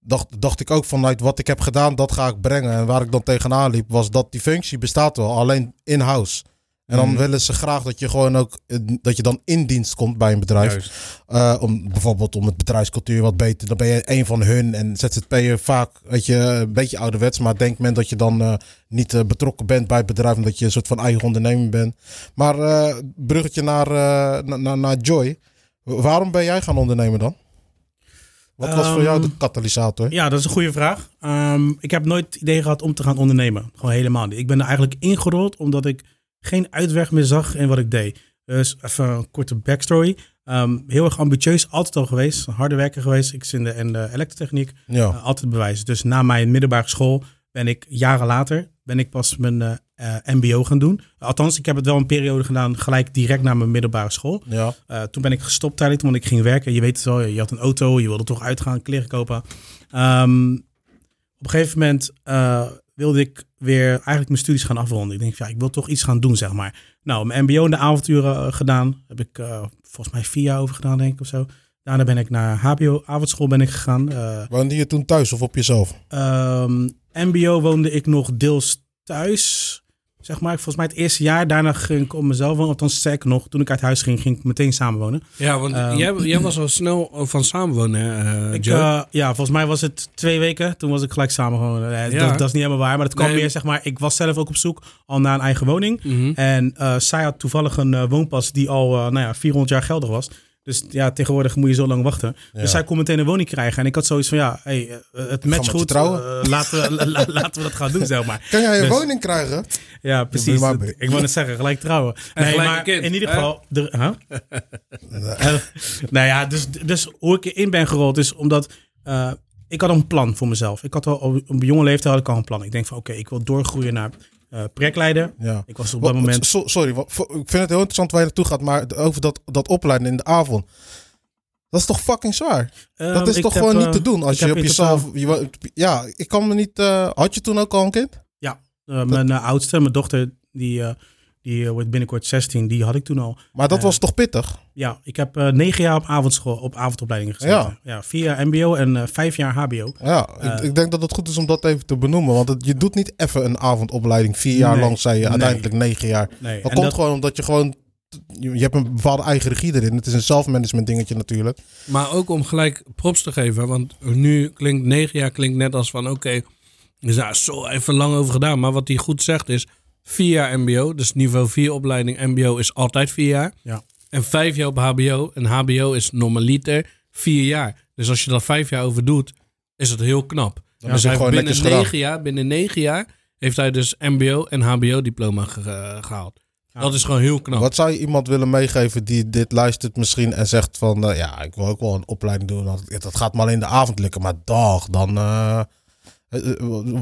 Dacht, dacht ik ook vanuit wat ik heb gedaan, dat ga ik brengen. En waar ik dan tegenaan liep, was dat die functie bestaat wel, alleen in-house. En dan Mhm. willen ze graag dat je gewoon ook, eh, dat je dan in dienst komt bij een bedrijf. Eh, om, bijvoorbeeld om het bedrijfscultuur wat beter. Dan ben je een van hun. En ZZP'er vaak, weet je, een beetje ouderwets. Maar denkt men dat je dan eh, niet betrokken bent bij het bedrijf. Omdat je een soort van eigen onderneming bent. Maar bruggetje naar, na- na- naar Joy. Waarom ben jij gaan ondernemen dan? Wat was voor jou de Ehm, katalysator? Ja, dat is een goede vraag. Ehm, ik heb nooit het idee gehad om te gaan ondernemen. Gewoon helemaal niet. Ik ben er eigenlijk ingerold omdat ik geen uitweg meer zag in wat ik deed. Dus even een korte backstory. Ehm, heel erg ambitieus, altijd al geweest. Harde werker geweest. Ik zit in de, in de elektrotechniek. Ja. Eh, altijd bewijs. Dus na mijn middelbare school ben ik jaren later ben ik pas mijn eh, eh, MBO gaan doen. Althans, ik heb het wel een periode gedaan, gelijk direct na mijn middelbare school. ja. Toen ben ik gestopt tijdelijk, want ik ging werken. Je weet het wel, je had een auto, je wilde toch uitgaan, kleren kopen. Ehm, op een gegeven moment wilde ik weer eigenlijk mijn studies gaan afronden. Ik denk, ja, ik wil toch iets gaan doen, zeg maar. Nou, mijn mbo in de avonturen eh, gedaan. Heb ik eh, volgens mij vier jaar over gedaan, denk ik, of zo. Daarna ben ik naar HBO avondschool ben ik gegaan. Eh, Woonde je toen thuis of op jezelf? Ehm, MBO woonde ik nog deels thuis. Zeg maar, volgens mij het eerste jaar. Daarna ging ik op mezelf wonen. Althans, sterker nog, toen ik uit huis ging, ging ik meteen samenwonen. Ja, want Ehm, jij, jij was al snel van samenwonen, Ik, eh, ja, volgens mij was het twee weken. Toen was ik gelijk samenwonen. Eh, Ja. dat, dat is niet helemaal waar. Maar dat kwam Nee. meer, zeg maar, ik was zelf ook op zoek al naar een eigen woning. Mhm. En eh, zij had toevallig een woonpas die al nou ja, 400 jaar geldig was. Dus ja, tegenwoordig moet je zo lang wachten. Ja. Dus zij kon meteen een woning krijgen. En ik had zoiets van, ja, hey, eh, het je goed. trouwen. Eh, laten, we, la- la- laten we dat gaan doen, zeg maar. Kan jij een Dus- woning krijgen? Ja, precies. ik wou net zeggen, gelijk trouwen. En nee, gelijk maar kind, in ieder geval... De, huh? Nou ja, dus, dus hoe ik erin ben gerold is omdat... eh, ik had een plan voor mezelf. Ik had al op een jonge leeftijd had ik al een plan. Ik denk van oké, ik wil doorgroeien naar eh projectleider. Ja. Ik was op dat moment... so- sorry, wat- ik vind het heel interessant waar je naartoe gaat, maar over dat, dat opleiden in de avond. Dat is toch fucking zwaar? dat Ehm, is toch heb, gewoon eh, niet te doen als je op jezelf. je ja, ik kan me niet. eh, had je toen ook al een kind? eh, mijn eh, oudste, mijn dochter, die, eh, die eh, wordt binnenkort 16, die had ik toen al. Maar dat Eh, was toch pittig? Ja, ik heb eh, negen jaar op avondschool, op avondopleiding gezeten. Ja. Ja. vier jaar mbo en vijf jaar hbo. Ja, ik, ik denk dat het goed is om dat even te benoemen. Want het- je doet niet even een avondopleiding vier jaar Nee, lang, zei je nee. uiteindelijk negen jaar. Nee, Dat en komt gewoon omdat je gewoon. Je je hebt een bepaalde eigen regie erin. Het is een zelfmanagement dingetje natuurlijk. Maar ook om gelijk props te geven. Want nu klinkt negen jaar klinkt net als van oké. daar is zo even lang over gedaan. Maar wat hij goed zegt is vier jaar mbo. Dus niveau 4 opleiding mbo is altijd vier jaar. Ja. En vijf jaar op hbo. En hbo is normaliter vier jaar. Dus als je daar vijf jaar over doet, is het heel knap. Dan dus hij gewoon binnen gedaan. negen jaar, binnen negen jaar heeft hij dus mbo en hbo diploma ge- eh, gehaald. Ja. Dat is gewoon heel knap. Wat zou je iemand willen meegeven die dit luistert misschien en zegt van... eh, ja, ik wil ook wel een opleiding doen. Dat, dat gaat alleen in de avond lukken. Maar dag, dan... eh,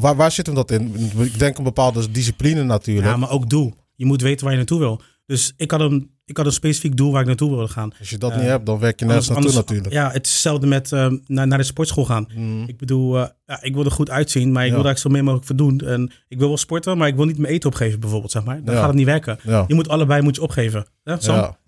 waar, waar zit hem dat in? Ik denk een bepaalde discipline natuurlijk. Ja, maar ook doel. Je moet weten waar je naartoe wil. Dus ik had een, ik had een specifiek doel waar ik naartoe wilde gaan. Als je dat eh, niet hebt, dan werk je nergens naartoe natuurlijk. Ja, het is hetzelfde met eh, naar, naar de sportschool gaan. Mm. Ik bedoel, eh, ja, ik wil er goed uitzien, maar ik Ja. wil daar zo meer mogelijk voor doen. En ik wil wel sporten, maar ik wil niet mijn eten opgeven bijvoorbeeld, zeg maar. Dan Ja. gaat het niet werken. Ja. Je moet allebei moet je opgeven. Ja, Sam? Ja.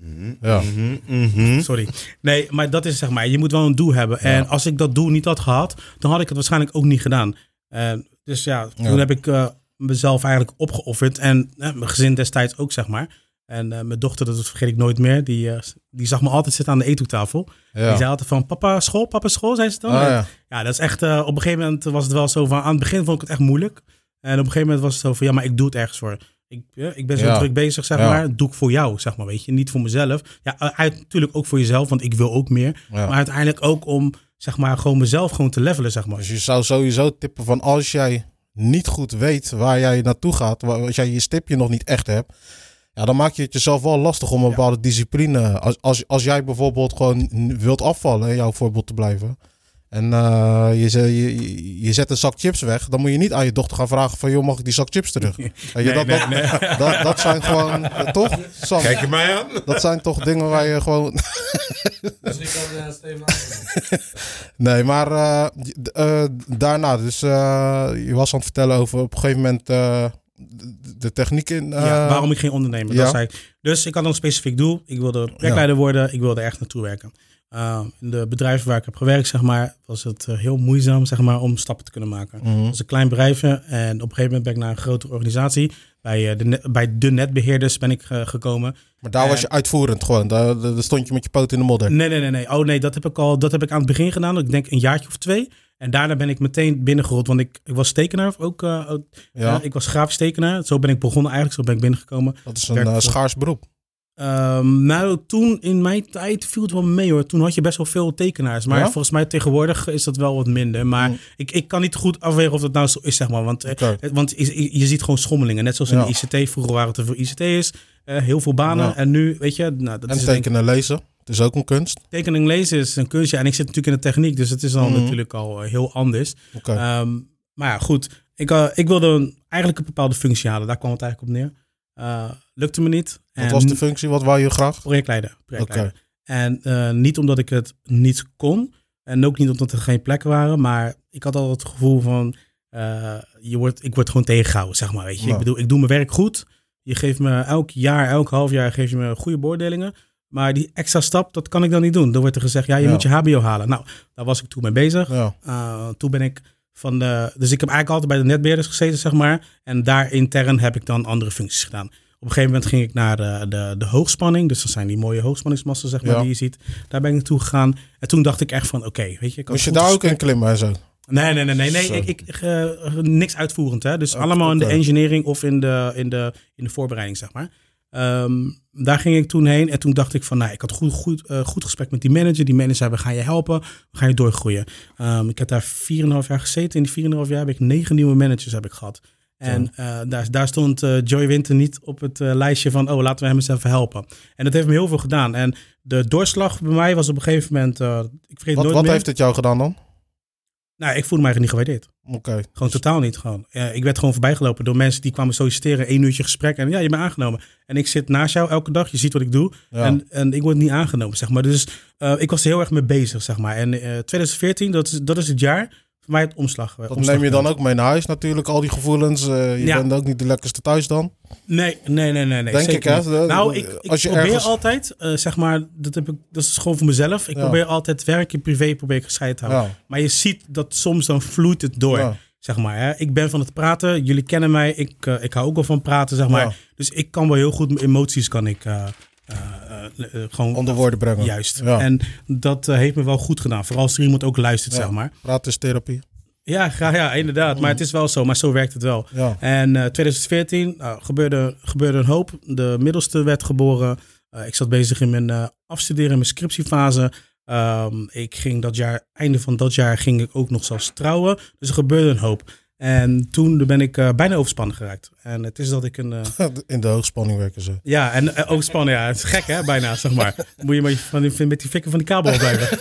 Ja. Sorry. Nee, maar dat is zeg maar, je moet wel een doel hebben. En als ik dat doel niet had gehad, dan had ik het waarschijnlijk ook niet gedaan. En dus ja, toen Ja. heb ik eh, mezelf eigenlijk opgeofferd. En eh, mijn gezin destijds ook, zeg maar. En eh, mijn dochter, dat vergeet ik nooit meer, die, die zag me altijd zitten aan de eettafel. Die zei altijd van, papa school, papa school, zei ze dan. Ah, En ja. ja, dat is echt, op een gegeven moment was het wel zo van, aan het begin vond ik het echt moeilijk. En op een gegeven moment was het zo van, ja, maar ik doe het ergens voor. Ik, ik ben zo Ja. druk bezig, zeg maar. Doe ik voor jou, zeg maar, weet je. Niet voor mezelf. Ja, uit- natuurlijk ook voor jezelf, want ik wil ook meer. Maar uiteindelijk ook om, zeg maar, gewoon mezelf gewoon te levelen, zeg maar. Dus je zou sowieso tippen van als jij niet goed weet waar jij naartoe gaat, als jij je stipje nog niet echt hebt, ja, dan maak je het jezelf wel lastig om een bepaalde discipline. Als, als, als jij bijvoorbeeld gewoon wilt afvallen, in jouw voorbeeld te blijven, en eh, je, je, je zet een zak chips weg, dan moet je niet aan je dochter gaan vragen van, joh, mag ik die zak chips terug? [LAUGHS] Weet je, dat, dat, [LAUGHS] Dat, dat zijn gewoon, eh, toch, Sam? Kijk je mij aan? Dat zijn toch dingen waar je gewoon... [LAUGHS] Nee, maar eh, d- eh, daarna, dus eh, je was aan het vertellen over op een gegeven moment eh, de, techniek in. eh, ja, waarom ik ging ondernemen. ja. Dat zei ik. Dus ik had een specifiek doel. Ik wilde projectleider worden. Ik wilde echt naartoe werken. Uh, in de bedrijven waar ik heb gewerkt, zeg maar, was het eh, heel moeizaam zeg maar, om stappen te kunnen maken. Het was een klein bedrijfje en op een gegeven moment ben ik naar een grotere organisatie. Bij, eh, de, net- bij de netbeheerders ben ik eh, gekomen. Maar daar was je uitvoerend gewoon. Daar, daar stond je met je poot in de modder. Nee, nee, nee, nee. Oh nee, dat heb ik al. Dat heb ik aan het begin gedaan. Ik denk een jaartje of twee. En daarna ben ik meteen binnengerold. Want ik, ik was tekenaar ook. Ja, ik was grafisch tekenaar. Zo ben ik begonnen eigenlijk. Zo ben ik binnengekomen. dat is een schaars beroep. Ehm, nou, toen in mijn tijd viel het wel mee hoor. Toen had je best wel veel tekenaars. Maar Ja? volgens mij tegenwoordig is dat wel wat minder. Maar Mm. ik, ik kan niet goed afwegen of dat nou zo is, zeg maar. Want, eh, want je, ziet gewoon schommelingen. Net zoals in de ICT. Vroeger waren het er veel ICT'ers. eh heel veel banen. Ja. En nu, weet je, nou, dat En is tekenen, lezen. Het is ook een kunst. tekening lezen is een kunstje. En ik zit natuurlijk in de techniek. Dus het is dan Mhm. natuurlijk al eh, heel anders. Ehm, maar ja, goed. Ik, eh, ik wilde een, eigenlijk een bepaalde functie halen. Daar kwam het eigenlijk op neer. Eh, lukte me niet. Wat En was de functie? Wat wou je graag? projectleider. projectleider. En eh, niet omdat ik het niet kon. En ook niet omdat er geen plekken waren. Maar ik had al het gevoel van... eh, je wordt, ik word gewoon tegengehouden, zeg maar. Weet je? Ik bedoel, ik doe mijn werk goed. Je geeft me elk jaar, elk half jaar geef je me goede beoordelingen. Maar die extra stap, dat kan ik dan niet doen. Dan wordt er gezegd, ja, je Ja. moet je HBO halen. Nou, daar was ik toen mee bezig. Ja. Uh, toen ben ik van de. Dus ik heb eigenlijk altijd bij de netbeheerders gezeten, zeg maar. En daar intern heb ik dan andere functies gedaan. Op een gegeven moment ging ik naar de, de, de hoogspanning. Dus dat zijn die mooie hoogspanningsmassen, zeg maar, Ja. die je ziet. Daar ben ik naartoe gegaan. En toen dacht ik echt van, oké, weet je. Ik Moest je daar ook in klimmen en zo? Nee, nee, nee, nee. nee. Ik, ik, eh, niks uitvoerend, hè. Dus Oké, allemaal in de engineering of in de, in de, in de voorbereiding, zeg maar. Ehm, daar ging ik toen heen en toen dacht ik van, nou, ik had goed, goed, eh, goed gesprek met die manager. Die manager zei, we gaan je helpen, we gaan je doorgroeien. Ehm, ik heb daar 4,5 jaar gezeten. In die 4,5 jaar heb ik negen nieuwe managers heb ik gehad. En eh, daar, daar stond eh, Joy Winter niet op het lijstje van, oh, laten we hem eens even helpen. En dat heeft me heel veel gedaan. En de doorslag bij mij was op een gegeven moment, ik vergeet Wat, nooit wat meer. heeft het jou gedaan dan? Nou, ik voelde me eigenlijk niet gewaardeerd. Oké. Gewoon totaal niet. Gewoon. Ja, ik werd gewoon voorbijgelopen door mensen die kwamen solliciteren. één uurtje gesprek en ja, je bent aangenomen. En ik zit naast jou elke dag. Je ziet wat ik doe. Ja. En, en ik word niet aangenomen, zeg maar. Dus eh, ik was er heel erg mee bezig, zeg maar. En eh 2014, dat is, dat is het jaar voor mij het omslag. Dat neem je dan ook mee naar huis natuurlijk, al die gevoelens. Eh, je Ja. bent ook niet de lekkerste thuis dan. Nee, nee, nee, nee. nee Denk ik, hè? De- Nou, ik, ik als je probeer ergens- altijd, eh, zeg maar, dat, heb ik, dat is gewoon voor mezelf. Ik Ja. probeer altijd werk en privé probeer ik gescheiden te houden. Ja. Maar je ziet dat soms dan vloeit het door. Zeg maar, hè. Ik ben van het praten. Jullie kennen mij. Ik, eh, ik hou ook wel van praten, zeg maar. Dus ik kan wel heel goed mijn emoties kan ik eh, eh, eh, eh, gewoon Onder woorden brengen. juist. Ja. En dat eh, heeft me wel goed gedaan. Vooral als er iemand ook luistert, Ja. zeg maar. Praten is therapie. Ja, graag, ja, inderdaad. Maar het is wel zo. Maar zo werkt het wel. Ja. En eh 2014 nou, gebeurde, gebeurde een hoop. De middelste werd geboren. Eh, ik zat bezig in mijn eh, afstuderen, in mijn scriptiefase. Ehm, ik ging dat jaar, einde van dat jaar, ging ik ook nog zelfs trouwen. Dus er gebeurde een hoop. En toen ben ik eh, bijna overspannen geraakt. En het is dat ik een... eh, [LAUGHS] In de hoogspanning werken ze. ja, en eh, overspannen, ja. Het is gek, hè, bijna, zeg maar. Moet je met, van die, met die fikken van die kabel blijven.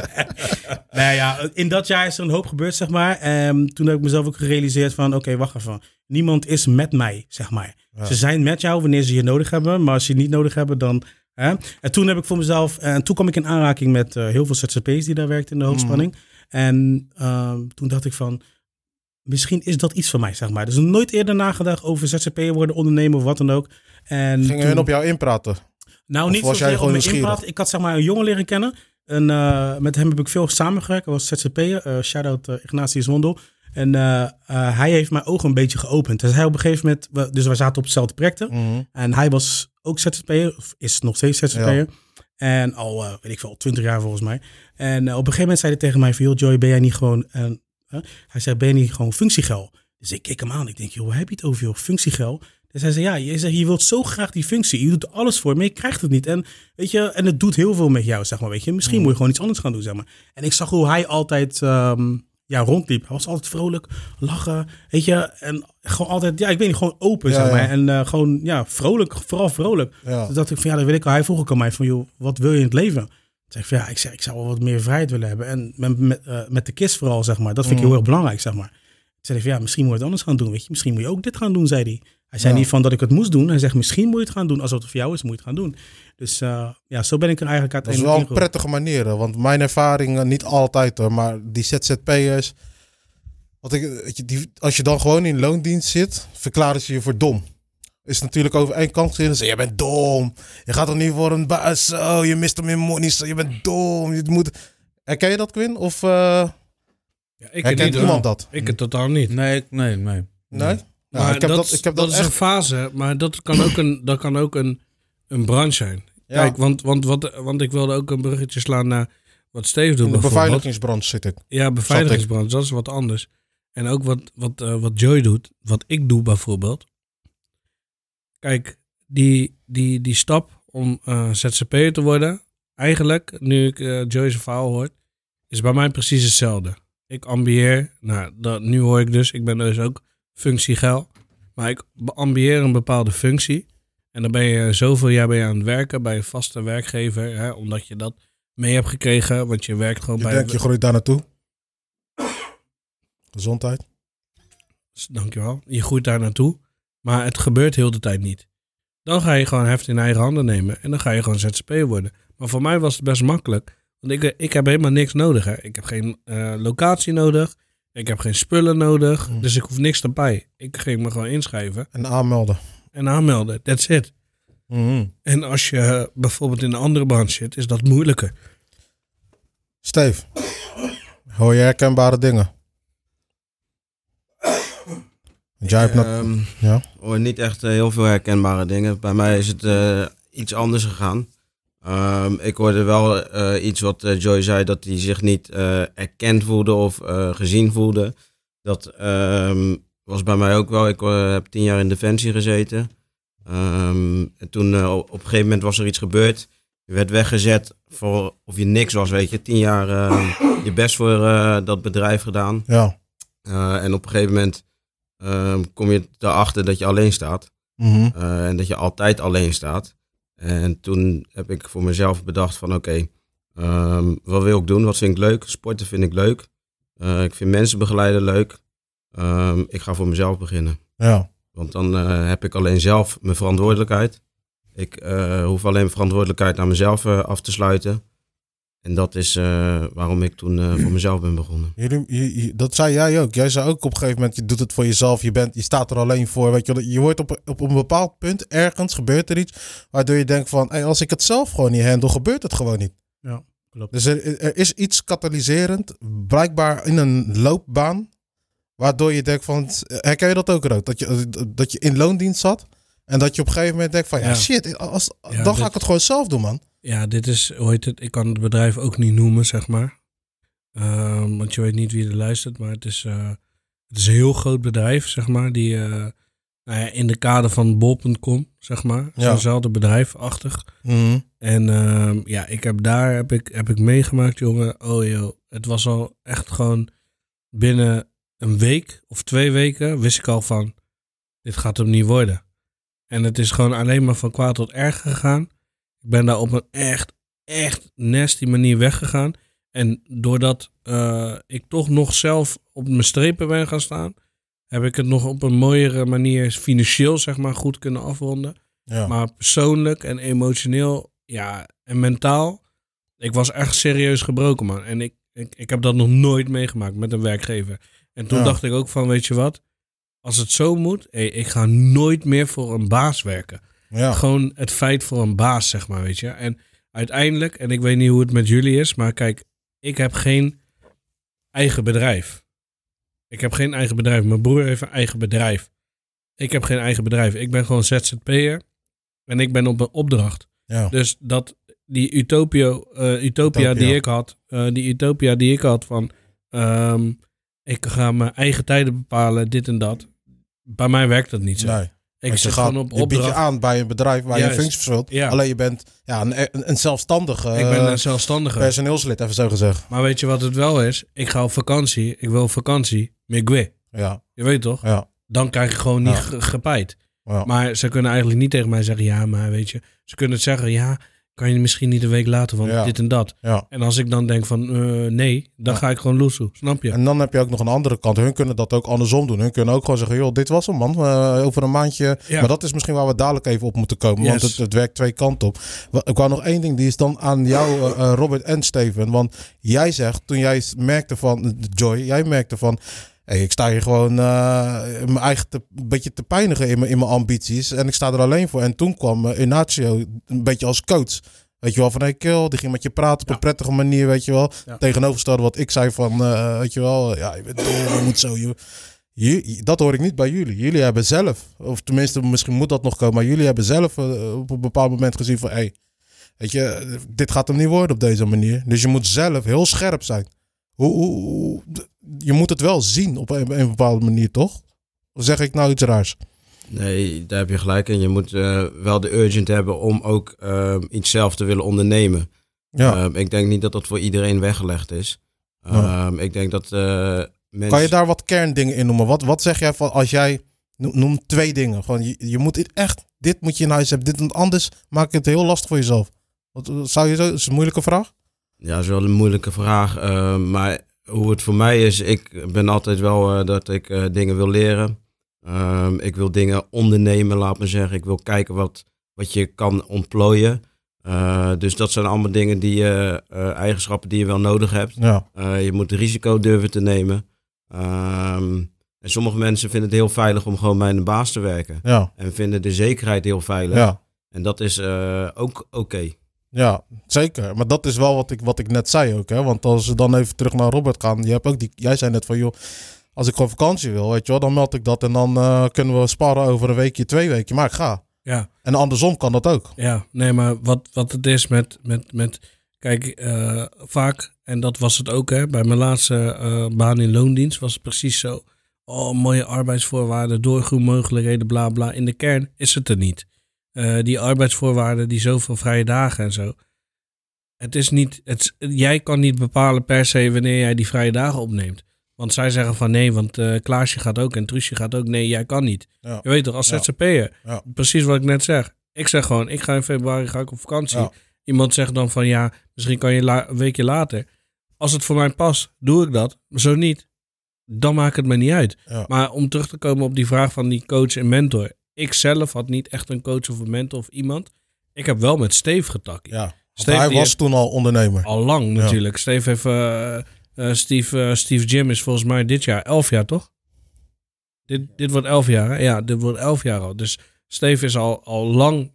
[LAUGHS] nou ja, in dat jaar is er een hoop gebeurd, zeg maar. En toen heb ik mezelf ook gerealiseerd van, oké, wacht even. Niemand is met mij, zeg maar. Ja. Ze zijn met jou wanneer ze je nodig hebben. Maar als ze je niet nodig hebben, dan... Hè? En toen heb ik voor mezelf... En toen kwam ik in aanraking met heel veel ZZP's die daar werkten in de hoogspanning. En ehm, toen dacht ik van... Misschien is dat iets voor mij, zeg maar. Dus nooit eerder nagedacht over ZZP'er worden, ondernemen of wat dan ook. En Gingen toen- hun op jou inpraten? nou, Of niet was jij gewoon inpraat. Ik had zeg maar een jongen leren kennen. En eh, met hem heb ik veel samengewerkt. Hij was ZZP'er. eh Shout-out eh, Ignatius Wondel. En hij heeft mijn ogen een beetje geopend. Dus hij op een gegeven moment... we- Dus wij zaten op hetzelfde projecten. Mhm. En hij was ook ZZP'er, of is nog steeds ZZP'er. En al, weet ik veel, 20 jaar volgens mij. En op een gegeven moment zei hij tegen mij van, joh Joy, ben jij niet gewoon, een? Hij zei, ben je niet gewoon functiegel? Dus ik keek hem aan, ik denk, joh, waar heb je het over, joh, functiegel? Dus hij zei, ja, je, zegt, je wilt zo graag die functie, je doet alles voor, maar je krijgt het niet. En weet je, en het doet heel veel met jou, zeg maar, weet je. Misschien moet je gewoon iets anders gaan doen, zeg maar. En ik zag hoe hij altijd ehm, ja, rondliep. Hij was altijd vrolijk, lachen, weet je. En gewoon altijd, ja, ik weet niet, gewoon open, Ja, zeg maar. ja. En eh, gewoon, ja, vrolijk, vooral vrolijk. Ja. Dus dacht ik van, ja, dat wil ik al. Hij vroeg ook aan mij van, joh, wat wil je in het leven? Ik van, ja, ik, zeg, ik zou wel wat meer vrijheid willen hebben. En met, met, eh, met de kist vooral, zeg maar. Dat vind ik Mm. heel erg belangrijk, zeg maar. Toen zei van, ja, misschien moet je het anders gaan doen, weet je. Misschien moet je ook dit gaan doen, zei hij. Hij zei Ja. niet van dat ik het moest doen. Hij zegt, misschien moet je het gaan doen. Als het voor jou is, moet je het gaan doen. Dus eh, ja, zo ben ik er eigenlijk Dat is wel een prettige manier, want mijn ervaring, eh, niet altijd hoor, maar die ZZP'ers, wat ik, weet je, die, als je dan gewoon in loondienst zit, verklaren ze je voor dom. Is natuurlijk over één kant gezien, ze je bent dom, je gaat toch niet voor een baas, zo, je mist hem in money, zo, je bent dom, je moet... Herken je dat, Quinn? Of eh Ja, ik herkent niet, iemand hoor. dat? Ik het totaal niet. Nee, ik- nee, nee. Nee? Ja, maar ik heb dat, ik heb dat, is echt... een fase, maar dat kan ook een, dat kan ook een, een branche zijn. Ja, Kijk, want, want, wat, want ik wilde ook een bruggetje slaan naar wat Steve doet in de bijvoorbeeld. beveiligingsbranche zit ik. Ja, beveiligingsbranche, dat is wat anders. En ook wat, wat, eh, wat Joy doet, wat ik doe bijvoorbeeld. Kijk, die, die, die stap om eh ZZP'er te worden, eigenlijk, nu ik eh Joy's verhaal hoor, is bij mij precies hetzelfde. Ik ambieer, nou, dat, nu hoor ik dus, ik ben dus ook functiegeil, maar ik ambieer een bepaalde functie. En dan ben je zoveel jaar ben je aan het werken bij een vaste werkgever, hè, omdat je dat mee hebt gekregen, want je werkt gewoon Je bij... denkt, je groeit daar naartoe. [COUGHS] Gezondheid. Dankjewel. Je groeit daar naartoe. Maar het gebeurt heel de tijd niet. Dan ga je gewoon heft in eigen handen nemen. En dan ga je gewoon ZZP'er worden. Maar voor mij was het best makkelijk. Want ik, ik heb helemaal niks nodig. Hè. Ik heb geen eh, locatie nodig. Ik heb geen spullen nodig. Mm. Dus ik hoef niks erbij. Ik ging me gewoon inschrijven En aanmelden. en aanmelden. That's it. Mhm. En als je eh, bijvoorbeeld in een andere branche zit, is dat moeilijker. Steve, hoor je herkenbare dingen? Hebt nog... Ehm, Ja. hoor niet echt eh, heel veel herkenbare dingen. Bij mij is het eh, iets anders gegaan. Ehm, ik hoorde wel eh, iets wat Joy zei, dat hij zich niet erkend voelde of gezien voelde. Dat ehm, was bij mij ook wel. Ik heb tien jaar in Defensie gezeten. En toen op een gegeven moment was er iets gebeurd. Je werd weggezet voor of je niks was, weet je. Tien jaar je best voor dat bedrijf gedaan. Ja. En op een gegeven moment kom je erachter dat je alleen staat. Mhm. Eh, en dat je altijd alleen staat. En toen heb ik voor mezelf bedacht van oké, ehm, wat wil ik doen? Wat vind ik leuk? Sporten vind ik leuk. Eh, ik vind mensen begeleiden leuk. Ehm, ik ga voor mezelf beginnen. Ja. Want dan eh, heb ik alleen zelf mijn verantwoordelijkheid. Ik hoef alleen verantwoordelijkheid naar mezelf af te sluiten. En dat is eh, waarom ik toen eh, voor mezelf ben begonnen. [CLEARS THROAT] Jullie, je- je- dat zei jij ook. Jij zei ook op een gegeven moment, je doet het voor jezelf. Je, bent, je staat er alleen voor. Weet je, wel. je wordt op, op een bepaald punt, ergens gebeurt er iets. Waardoor je denkt van, hey, als ik het zelf gewoon niet handle, gebeurt het gewoon niet. Ja, klopt. Dus er, er is iets katalyserend, blijkbaar in een loopbaan. Waardoor je denkt van, herken je dat ook Rood? Dat je, dat je in loondienst zat. En dat je op een gegeven moment denkt van, ja, Ja. shit, als, Ja, dan ga ik het gewoon zelf doen, man. Ja, dit is, hoe heet het? Ik kan het bedrijf ook niet noemen, zeg maar. Ehm, want je weet niet wie er luistert, maar het is, eh, het is een heel groot bedrijf, zeg maar. Die eh, nou ja, in de kader van bol.com, zeg maar. Ja. Zo'nzelfde bedrijfachtig. Mhm. En ehm, ja, ik heb daar heb ik, heb ik meegemaakt, jongen. Oh joh, het was al echt gewoon binnen een week of twee weken wist ik al van, dit gaat hem niet worden. En het is gewoon alleen maar van kwaad tot erg gegaan. Ik ben daar op een echt, echt nasty manier weggegaan. En doordat eh, ik toch nog zelf op mijn strepen ben gaan staan, heb ik het nog op een mooiere manier financieel, zeg maar, goed kunnen afronden. Ja. Maar persoonlijk en emotioneel, ja, en mentaal, ik was echt serieus gebroken, man. En ik, ik, ik heb dat nog nooit meegemaakt met een werkgever. En toen Ja. dacht ik ook van, weet je wat, als het zo moet, ik ga nooit meer voor een baas werken. ja. Gewoon het feit voor een baas, zeg maar, weet je. En uiteindelijk, en ik weet niet hoe het met jullie is, maar kijk, ik heb geen eigen bedrijf. Ik heb geen eigen bedrijf. Mijn broer heeft een eigen bedrijf. Ik heb geen eigen bedrijf. Ik ben gewoon ZZP'er. En ik ben op een opdracht. Ja. Dus dat die utopia, eh, utopia, die ik had, eh, die utopia die ik had van ehm, ik ga mijn eigen tijden bepalen, dit en dat. Bij mij werkt dat niet zo. Nee. ik zit gewoon op je biedt je opdracht. aan bij een bedrijf waar je Juist. functie vervult. Ja. Alleen je bent ja, een, een, zelfstandige ik ben een zelfstandige. personeelslid, even zo gezegd. Maar weet je wat het wel is? Ik ga op vakantie. Ik wil op vakantie. Migwe. Ja, Je weet toch? ja, Dan krijg je gewoon niet Ja. ge- gepeit. ja. Maar ze kunnen eigenlijk niet tegen mij zeggen, ja, maar weet je. Ze kunnen het zeggen, ja, kan je misschien niet een week later van Ja. dit en dat. ja. En als ik dan denk van, eh, nee, dan Ja. ga ik gewoon loesoe. Snap je? En dan heb je ook nog een andere kant. Hun kunnen dat ook andersom doen. Hun kunnen ook gewoon zeggen, joh, dit was hem man. Eh, over een maandje. Maar dat is misschien waar we dadelijk even op moeten komen. Want het, het werkt twee kanten op. Ik wou nog één ding. Die is dan aan jou, eh, Robert en Steven. Want jij zegt, toen jij merkte van, Joy, jij merkte van... Hey, ik sta hier gewoon eh, mijn eigen te, een beetje te pijnigen in mijn, in mijn ambities. En ik sta er alleen voor. En toen kwam uh, Inacio een beetje als coach. Weet je wel, van hey kill, die ging met je praten op een prettige manier, weet je wel. Ja. Tegenovergestelde wat ik zei van, eh, weet je wel, ja, je bent dom, je moet zo. Je, je- dat hoor ik niet bij jullie. Jullie hebben zelf, of tenminste, misschien moet dat nog komen, maar jullie hebben zelf op een bepaald moment gezien van, hey, weet je, dit gaat hem niet worden op deze manier. Dus je moet zelf heel scherp zijn. Hoe, hoe, hoe- je moet het wel zien op een, een bepaalde manier, toch? Of zeg ik nou iets raars? Nee, daar heb je gelijk in. Je moet eh, wel de urgent hebben om ook ehm, iets zelf te willen ondernemen. Ja. Ehm, ik denk niet dat dat voor iedereen weggelegd is. Ja. Ehm, Ik denk dat eh, mensen... Kan je daar wat kerndingen in noemen? Wat, wat zeg jij van als jij. Noem, twee dingen. Gewoon, je, je moet dit echt. Dit moet je in huis hebben. Dit en anders maak je het heel lastig voor jezelf. Wat, eh, zou je zo. Is een moeilijke vraag? Ja, dat is wel een moeilijke vraag. ehm, maar hoe het voor mij is, ik ben altijd wel eh, dat ik eh, dingen wil leren. Ehm, ik wil dingen ondernemen, laat me zeggen. Ik wil kijken wat, wat je kan ontplooien. Eh, dus dat zijn allemaal dingen die je, eigenschappen die je wel nodig hebt. Ja. Je moet risico durven te nemen. Ehm, en sommige mensen vinden het heel veilig om gewoon bij een baas te werken. Ja. En vinden de zekerheid heel veilig. Ja. En dat is ook oké. Ja, zeker. Maar dat is wel wat ik, wat ik net zei ook. Hè? Want als we dan even terug naar Robert gaan. Je hebt ook die, jij zei net van, joh, als ik gewoon vakantie wil, weet je wel, dan meld ik dat. En dan eh, kunnen we sparren over een weekje, twee weken. Maar ik ga. Ja. En andersom kan dat ook. Ja, nee, maar wat, wat het is met, met, met kijk, eh, vaak, en dat was het ook hè, bij mijn laatste eh, baan in loondienst, was het precies zo. Oh, mooie arbeidsvoorwaarden, doorgroeimogelijkheden, bla bla. In de kern is het er niet. Eh, die arbeidsvoorwaarden, die zoveel vrije dagen en zo. Het is niet, het, jij kan niet bepalen per se wanneer jij die vrije dagen opneemt. Want zij zeggen van nee, want eh, Klaasje gaat ook en Truusje gaat ook. Nee, jij kan niet. Ja. Je weet toch, als. ZZP'er. Ja. Precies wat ik net zeg. Ik zeg gewoon, ik ga in februari ga ik op vakantie. Ja. Iemand zegt dan van ja, misschien kan je la- een weekje later. Als het voor mij past, doe ik dat. Maar zo niet, dan maakt het me niet uit. Maar om terug te komen op die vraag van die coach en mentor. Ik zelf had niet echt een coach of een mentor of iemand. Ik heb wel met Steve getakt. Ja. Steve, hij was heeft- toen al ondernemer. Al lang Ja. natuurlijk. Steve heeft... eh, eh, Steve, eh, Steve Jim is volgens mij dit jaar elf jaar, toch? Dit, dit wordt elf jaar, hè? Ja, dit wordt elf jaar al. Dus Steve is al, al lang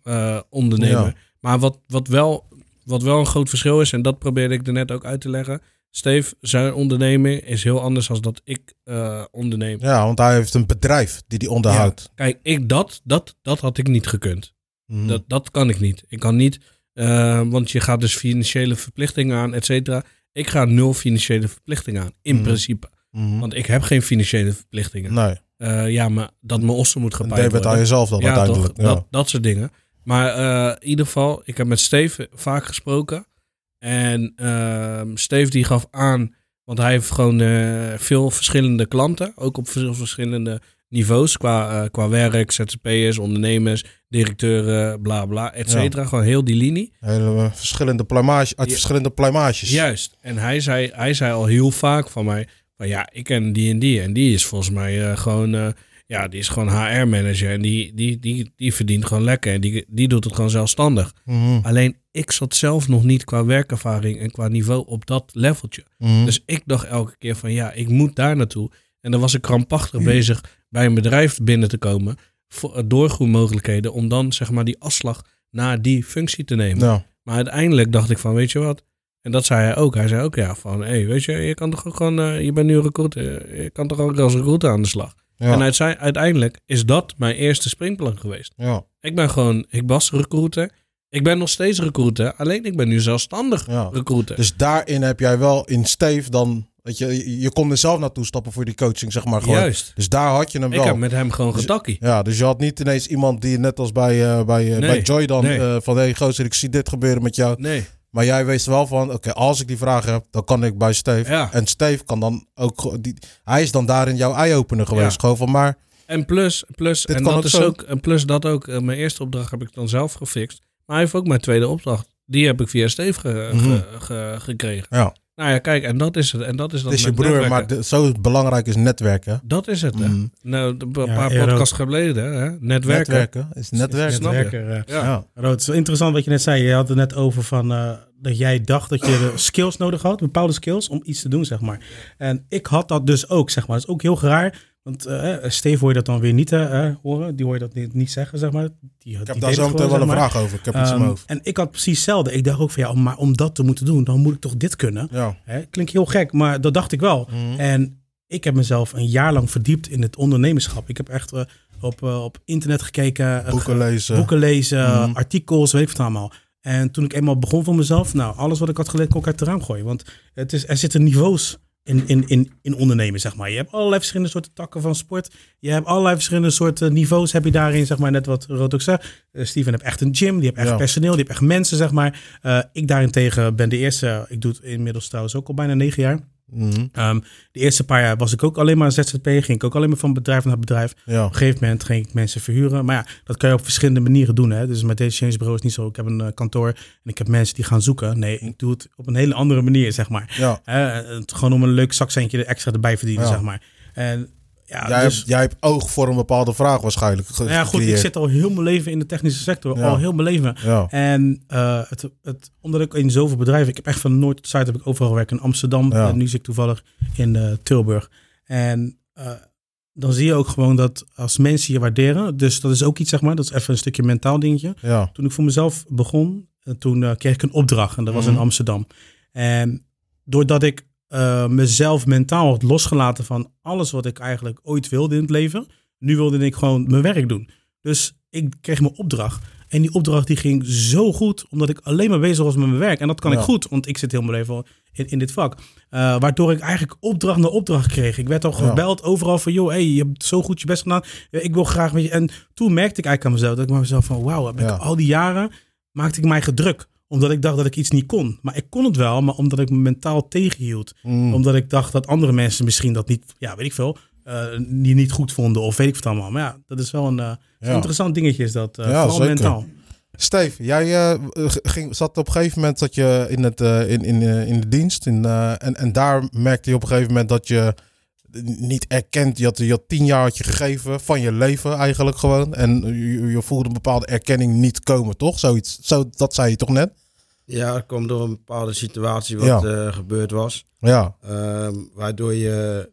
ondernemer. Ja. Maar wat, wat, wel, wat wel een groot verschil is, en dat probeerde ik er net ook uit te leggen. Steve, zijn onderneming is heel anders dan dat ik eh onderneem. Ja, want hij heeft een bedrijf die die onderhoudt. Kijk, ik dat, dat, dat had ik niet gekund. Mhm. Dat, dat kan ik niet. Ik kan niet, eh, want je gaat dus financiële verplichtingen aan, et cetera. Ik ga nul financiële verplichtingen aan, in Mhm. principe. Mhm. Want ik heb geen financiële verplichtingen. Nee, Eh, ja, maar dat mijn ossen moet debet worden. aan jezelf dan ja, uiteindelijk. toch? Ja. Dat, dat soort dingen. Maar in ieder geval, ik heb met Steve vaak gesproken. En ehm Steve die gaf aan, want hij heeft gewoon eh, veel verschillende klanten. Ook op veel verschillende niveaus qua, eh, qua werk, ZZP'ers, ondernemers, directeuren, bla bla, et cetera. Gewoon heel die linie. Hele eh, verschillende pluimage, uit Ja. verschillende pluimages. Juist. En hij zei, hij zei al heel vaak van mij: van ja, ik ken die en die. En die is volgens mij gewoon, ja, die is gewoon HR-manager. En die, die, die, die verdient gewoon lekker. En die, die doet het gewoon zelfstandig. Mhm. Alleen ik zat zelf nog niet qua werkervaring en qua niveau op dat leveltje. Mhm. Dus ik dacht elke keer van ja, ik moet daar naartoe. En dan was ik krampachtig bezig bij een bedrijf binnen te komen. Voor eh, doorgroeimogelijkheden. Om dan zeg maar die afslag naar die functie te nemen. Maar uiteindelijk dacht ik van, weet je wat? En dat zei hij ook. Hij zei ook ja van, hé, hey, weet je, je kan toch ook gewoon, eh, je bent nu recruiter, je kan toch ook als recruiter aan de slag. Ja. En uiteindelijk is dat mijn eerste springplank geweest. Ja, Ik ben gewoon, ik was recruiter. Ik ben nog steeds recruiter. Alleen ik ben nu zelfstandig ja. recruiter. Dus daarin heb jij wel in Steve dan... Weet je, je- je kon er zelf naartoe stappen voor die coaching, zeg maar. Gewoon. Juist. Dus daar had je hem Ik wel. heb met hem gewoon Dus- getakkie. Ja, dus je had niet ineens iemand die net als bij, eh, bij, eh, Nee, bij Joy dan... nee. eh, van, hé hey, gozer, ik zie dit gebeuren met jou. Nee. Maar jij wees wel van, oké, als ik die vraag heb, dan kan ik bij Steve. Ja. En Steve kan dan ook... Die, hij is dan daarin jouw eye-opener geweest. Ja. Gewoon van, maar... En plus, plus, en dat ook is zo. ook, en plus dat ook, eh, mijn eerste opdracht heb ik dan zelf gefixt. Maar hij heeft ook mijn tweede opdracht. Die heb ik via Steve ge- Mhm. ge- ge- gekregen. Ja, Nou ja, kijk, en dat is het. En dat is dat het is je broer, netwerken. maar de- zo belangrijk is netwerken. Dat is het, hè. Mhm. Nou, de- een Ja, paar podcasts geleden, hè. Netwerken. Netwerken is netwerken. Snap je? Netwerker, eh. Ja. Ja. Rood, het is wel interessant wat je net zei. Je had het net over van, eh, dat jij dacht dat je de [COUGHS] skills nodig had, bepaalde skills, om iets te doen, zeg maar. En ik had dat dus ook, zeg maar. Dat is ook heel raar. Want eh Steve hoor je dat dan weer niet eh, horen. Die hoor je dat niet, niet zeggen, zeg maar. Die, Ik heb daar zo meteen wel een vraag over. Ik heb iets in Ehm, hoofd. en ik had precies hetzelfde. Ik dacht ook van ja, om- maar om dat te moeten doen, dan moet ik toch dit kunnen. Ja. Hè? Klinkt heel gek, maar dat dacht ik wel. Mhm. En ik heb mezelf een jaar lang verdiept in het ondernemerschap. Ik heb echt op, op internet gekeken, Boeken lezen. boeken lezen, Mhm. artikels, weet ik wat allemaal. En toen ik eenmaal begon voor mezelf, nou, alles wat ik had geleerd kon ik uit het raam gooien. Want het is, er zitten niveaus in, in, in, in ondernemen, zeg maar. Je hebt allerlei verschillende soorten takken van sport. Je hebt allerlei verschillende soorten niveaus heb je daarin, zeg maar, net wat ook zegt. Eh, Steven heeft echt een gym, die heeft echt Ja. personeel, die heeft echt mensen, zeg maar. Eh, ik daarentegen ben de eerste, ik doe het inmiddels trouwens ook al bijna negen jaar. Mhm. Ehm, de eerste paar jaar was ik ook alleen maar ZZP, ging ik ook alleen maar van bedrijf naar bedrijf. Ja. Op een gegeven moment ging ik mensen verhuren. Maar ja, dat kan je op verschillende manieren doen. Hè? Dus met deze change bureau is niet zo. Ik heb een eh, kantoor en ik heb mensen die gaan zoeken. Nee, ik doe het op een hele andere manier, zeg maar. Ja. Het- gewoon om een leuk zakcentje er extra erbij verdienen, Ja. zeg maar. En ja, Jij, dus, hebt, jij hebt oog voor een bepaalde vraag waarschijnlijk. nou ja, goed, ik zit al heel mijn leven in de technische sector. Ja. Al heel mijn leven. Ja. En eh, het, het, omdat ik in zoveel bedrijven, ik heb echt van noord tot zuid heb ik overal gewerkt. In Amsterdam, en nu zit ik toevallig in eh, Tilburg. En eh, dan zie je ook gewoon dat als mensen je waarderen, dus dat is ook iets, zeg maar, dat is even een stukje mentaal dingetje. Ja. Toen ik voor mezelf begon, eh, toen eh, kreeg ik een opdracht en dat was Mhm. in Amsterdam. En doordat ik eh, mezelf mentaal had losgelaten van alles wat ik eigenlijk ooit wilde in het leven, nu wilde ik gewoon mijn werk doen. Dus ik kreeg mijn opdracht. En die opdracht die ging zo goed, omdat ik alleen maar bezig was met mijn werk. En dat kan Ja. ik goed, want ik zit heel mijn leven al in, in dit vak. Eh, waardoor ik eigenlijk opdracht na opdracht kreeg. Ik werd al Ja. gebeld overal van, joh, hey, je hebt zo goed je best gedaan. Eh, Ik wil graag met je. En toen merkte ik eigenlijk aan mezelf, dat ik mezelf van, wauw, heb ik Ja. al die jaren maakte ik mij gedruk. Omdat ik dacht dat ik iets niet kon. Maar ik kon het wel, maar omdat ik me mentaal tegenhield. Mm. Omdat ik dacht dat andere mensen misschien dat niet, ja, weet ik veel, eh, die niet goed vonden of weet ik wat allemaal. Maar ja, dat is wel een eh, Ja. interessant dingetje is dat, eh, Ja, vooral zeker. mentaal. Steve, jij ging, zat op een gegeven moment dat je in, het, in, in, in de dienst. In, en, en daar merkte je op een gegeven moment dat je niet erkend. Je had, je had tien jaar had je gegeven van je leven eigenlijk gewoon. En je, je voelde een bepaalde erkenning niet komen, toch? Zoiets, zo, dat zei je toch net? Ja, dat kwam door een bepaalde situatie wat Ja. eh, gebeurd was. Ja, Ehm, waardoor je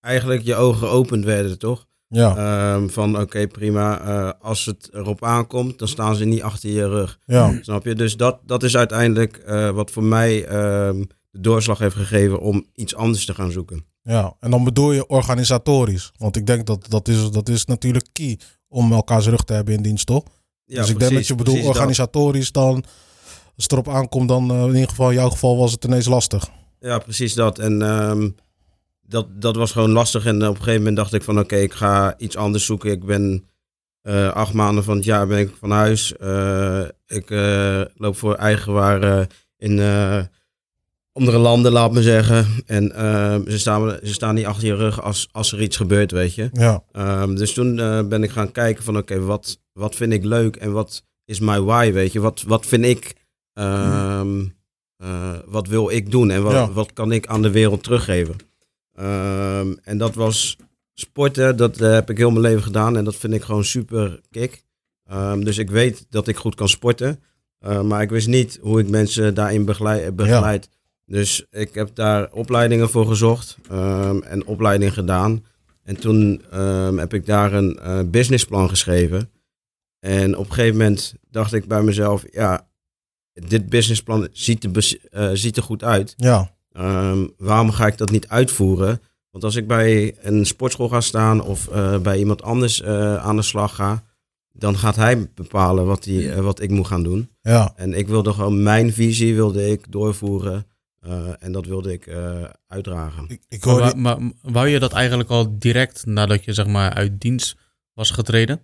eigenlijk je ogen geopend werden, toch? ja, Ehm, van oké, prima. eh, als het erop aankomt, dan staan ze niet achter je rug. ja, Snap je? Dus dat, dat is uiteindelijk eh, wat voor mij ehm, de doorslag heeft gegeven om iets anders te gaan zoeken. ja. En dan bedoel je organisatorisch. Want ik denk dat dat is, dat is natuurlijk key om elkaars rug te hebben in dienst, toch? Ja, dus ik denk dat je bedoelt dat. organisatorisch dan... Als het erop aankomt, dan eh, in ieder geval in jouw geval was het ineens lastig. Ja, precies dat. En ehm, dat, dat was gewoon lastig. En op een gegeven moment dacht ik van oké, ik ga iets anders zoeken. Ik ben eh, acht maanden van het jaar ben ik van huis. Eh, ik eh, loop voor eigenwaar eh, in eh, andere landen, laat me zeggen. En ze, staan, ze staan niet achter je rug als, als er iets gebeurt, weet je. Ja, Ehm, dus toen eh, ben ik gaan kijken van oké, wat, wat vind ik leuk en wat is my why, weet je. Wat, wat vind ik, ehm, eh, wat wil ik doen en wat, Ja. wat kan ik aan de wereld teruggeven. Ehm, en dat was sporten, dat eh, heb ik heel mijn leven gedaan en dat vind ik gewoon super kick. Ehm, dus ik weet dat ik goed kan sporten, eh, maar ik wist niet hoe ik mensen daarin begeleid. begeleid. Dus ik heb daar opleidingen voor gezocht en opleiding gedaan. En toen heb ik daar een businessplan geschreven. En op een gegeven moment dacht ik bij mezelf, ja, dit businessplan ziet er, eh, ziet er goed uit. ja, Ehm, waarom ga ik dat niet uitvoeren? Want als ik bij een sportschool ga staan of eh, bij iemand anders eh, aan de slag ga, dan gaat hij bepalen wat, hij, wat ik moet gaan doen. Ja. En ik wilde gewoon mijn visie wilde ik doorvoeren eh, en dat wilde ik eh, uitdragen. Ik, ik maar wou je dat eigenlijk al direct nadat je zeg maar uit dienst was getreden?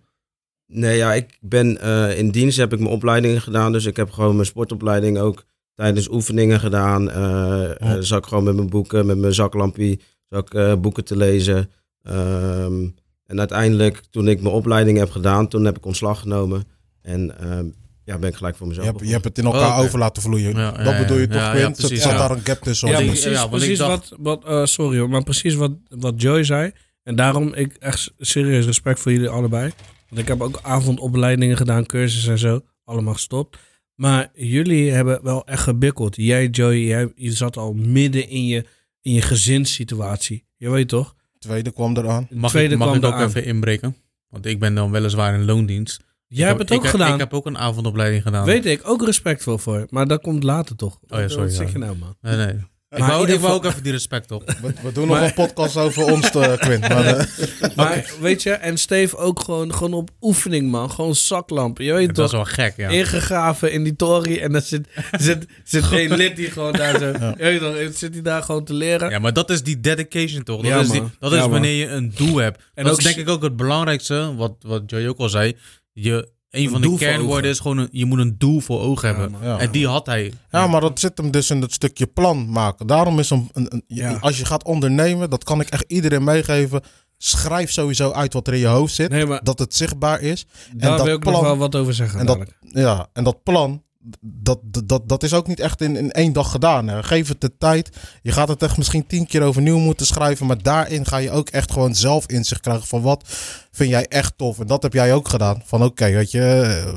Nee, ja, ik ben eh, in dienst heb ik mijn opleidingen gedaan. Dus ik heb gewoon mijn sportopleiding ook tijdens oefeningen gedaan. Eh eh, zat ik gewoon met mijn boeken, met mijn zaklampie, zat ik eh, boeken te lezen. Ehm, en uiteindelijk, toen ik mijn opleiding heb gedaan, toen heb ik ontslag genomen. En ehm, ja, ben ik gelijk voor je, mezelf hebt, je hebt het in elkaar Oh, over laten vloeien. Ja, ja, dat bedoel je ja. toch, Quint? ja, Zat- precies, zat ja. daar een gap tussen? Ja, precies, precies dacht- wat, wat eh, sorry hoor, maar precies wat, wat Joy zei. En daarom ik echt serieus respect voor jullie allebei. Want ik heb ook avondopleidingen gedaan, cursussen en zo. Allemaal gestopt. Maar jullie hebben wel echt gebikkeld. Jij, jij, je zat al midden in je, in je gezinssituatie. Je weet toch? Tweede kwam eraan. Mag Tweede ik, mag kwam ik ook eraan. even inbreken? Want ik ben dan weliswaar in loondienst. Jij Ik hebt het ook ik, gedaan. Ik heb ook een avondopleiding gedaan. Weet ik, ook respectvol voor. Maar dat komt later toch? Oh ja, sorry, Wat zeg ja. je nou, man? Nee, nee. Ik Maar wou, ieder ik wou ook even die respect op. We, we doen nog een podcast over ons, te, Quint. Maar, eh, [LAUGHS] Maar weet je, en Steve ook gewoon, gewoon op oefening, man. Gewoon zaklampen. Je weet Dat toch? was wel gek, ja. ingegraven in die tory. En dan zit, zit, zit [LAUGHS] een lid die gewoon daar zo... Je weet toch, zit hij daar gewoon te leren. Ja, maar dat is die dedication toch? Dat Ja, is, die, dat Ja, is wanneer je een doel hebt. En dat ook is denk ik ook het belangrijkste, wat, wat Joy ook al zei. Je, een, van de kernwoorden is gewoon, een, je moet een doel voor ogen hebben. Ja. En die had hij. ja, maar dat zit hem dus in het stukje plan maken. Daarom is een, een, een- Ja. als je gaat ondernemen, dat kan ik echt iedereen meegeven. Schrijf sowieso uit wat er in je hoofd zit. Nee, maar Dat het zichtbaar is. daar dat wil ik nog plan- wel wat over zeggen. En dat, ja, en dat plan, dat, dat, dat, is ook niet echt in, in één dag gedaan. Hè. Geef het de tijd. Je gaat het echt misschien tien keer overnieuw moeten schrijven. Maar daarin ga je ook echt gewoon zelf inzicht krijgen van wat vind jij echt tof. En dat heb jij ook gedaan. Van oké, weet je, eh,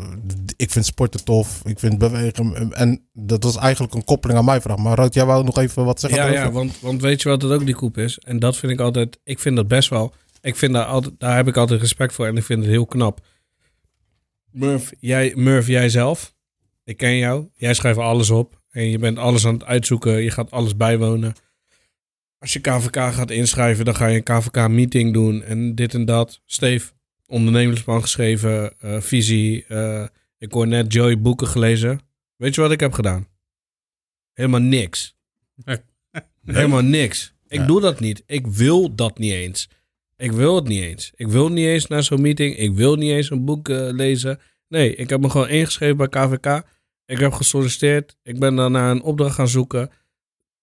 ik vind sporten tof. Ik vind bewegen. En dat was eigenlijk een koppeling aan mijn vraag. Maar Rood, jij wou nog even wat zeggen? Ja, ja want, want weet je wat het ook die koep is? En dat vind ik altijd... Ik vind dat best wel... Ik vind daar, altijd, daar heb ik altijd respect voor. En ik vind het heel knap. Murph, jij, Murph, zelf. Ik ken jou. Jij schrijft alles op. En je bent alles aan het uitzoeken. Je gaat alles bijwonen. Als je KVK gaat inschrijven, dan ga je een KVK-meeting doen. En dit en dat. Steve, ondernemersplan geschreven. eh, visie. eh, ik hoor net Joey boeken gelezen. Weet je wat ik heb gedaan? Helemaal niks. [LAUGHS] Helemaal niks. Ik Ja. doe dat niet. Ik wil dat niet eens. Ik wil het niet eens. Ik wil niet eens naar zo'n meeting. Ik wil niet eens een boek eh, lezen. Nee, ik heb me gewoon ingeschreven bij KVK. Ik heb gesolliciteerd. Ik ben daarna een opdracht gaan zoeken.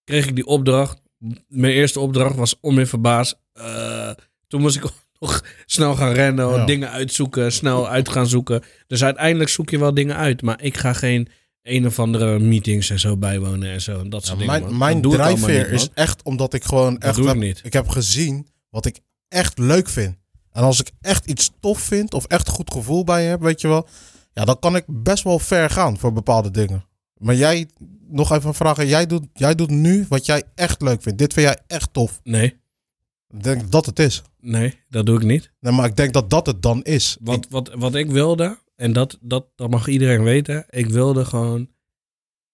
Kreeg ik die opdracht. Mijn eerste opdracht was om in verbaas. Eh, toen moest ik [LAUGHS] nog snel gaan rennen. Ja. Dingen uitzoeken. Snel uit gaan zoeken. Dus uiteindelijk zoek je wel dingen uit. Maar ik ga geen een of andere meetings en zo bijwonen en zo. En dat soort Ja, dingen. mijn man. mijn drijfveer is echt omdat ik gewoon Dat echt doe ik ik heb gezien wat ik echt leuk vind. En als ik echt iets tof vind of echt goed gevoel bij heb, weet je wel, ja, dan kan ik best wel ver gaan voor bepaalde dingen. Maar jij, nog even vraag, jij doet, jij doet nu wat jij echt leuk vindt. Dit vind jij echt tof. Nee, Ik denk dat het is. nee, dat doe ik niet. Nee, maar ik denk dat dat het dan is. Wat, wat, wat ik wilde, en dat, dat, dat mag iedereen weten. Ik wilde gewoon.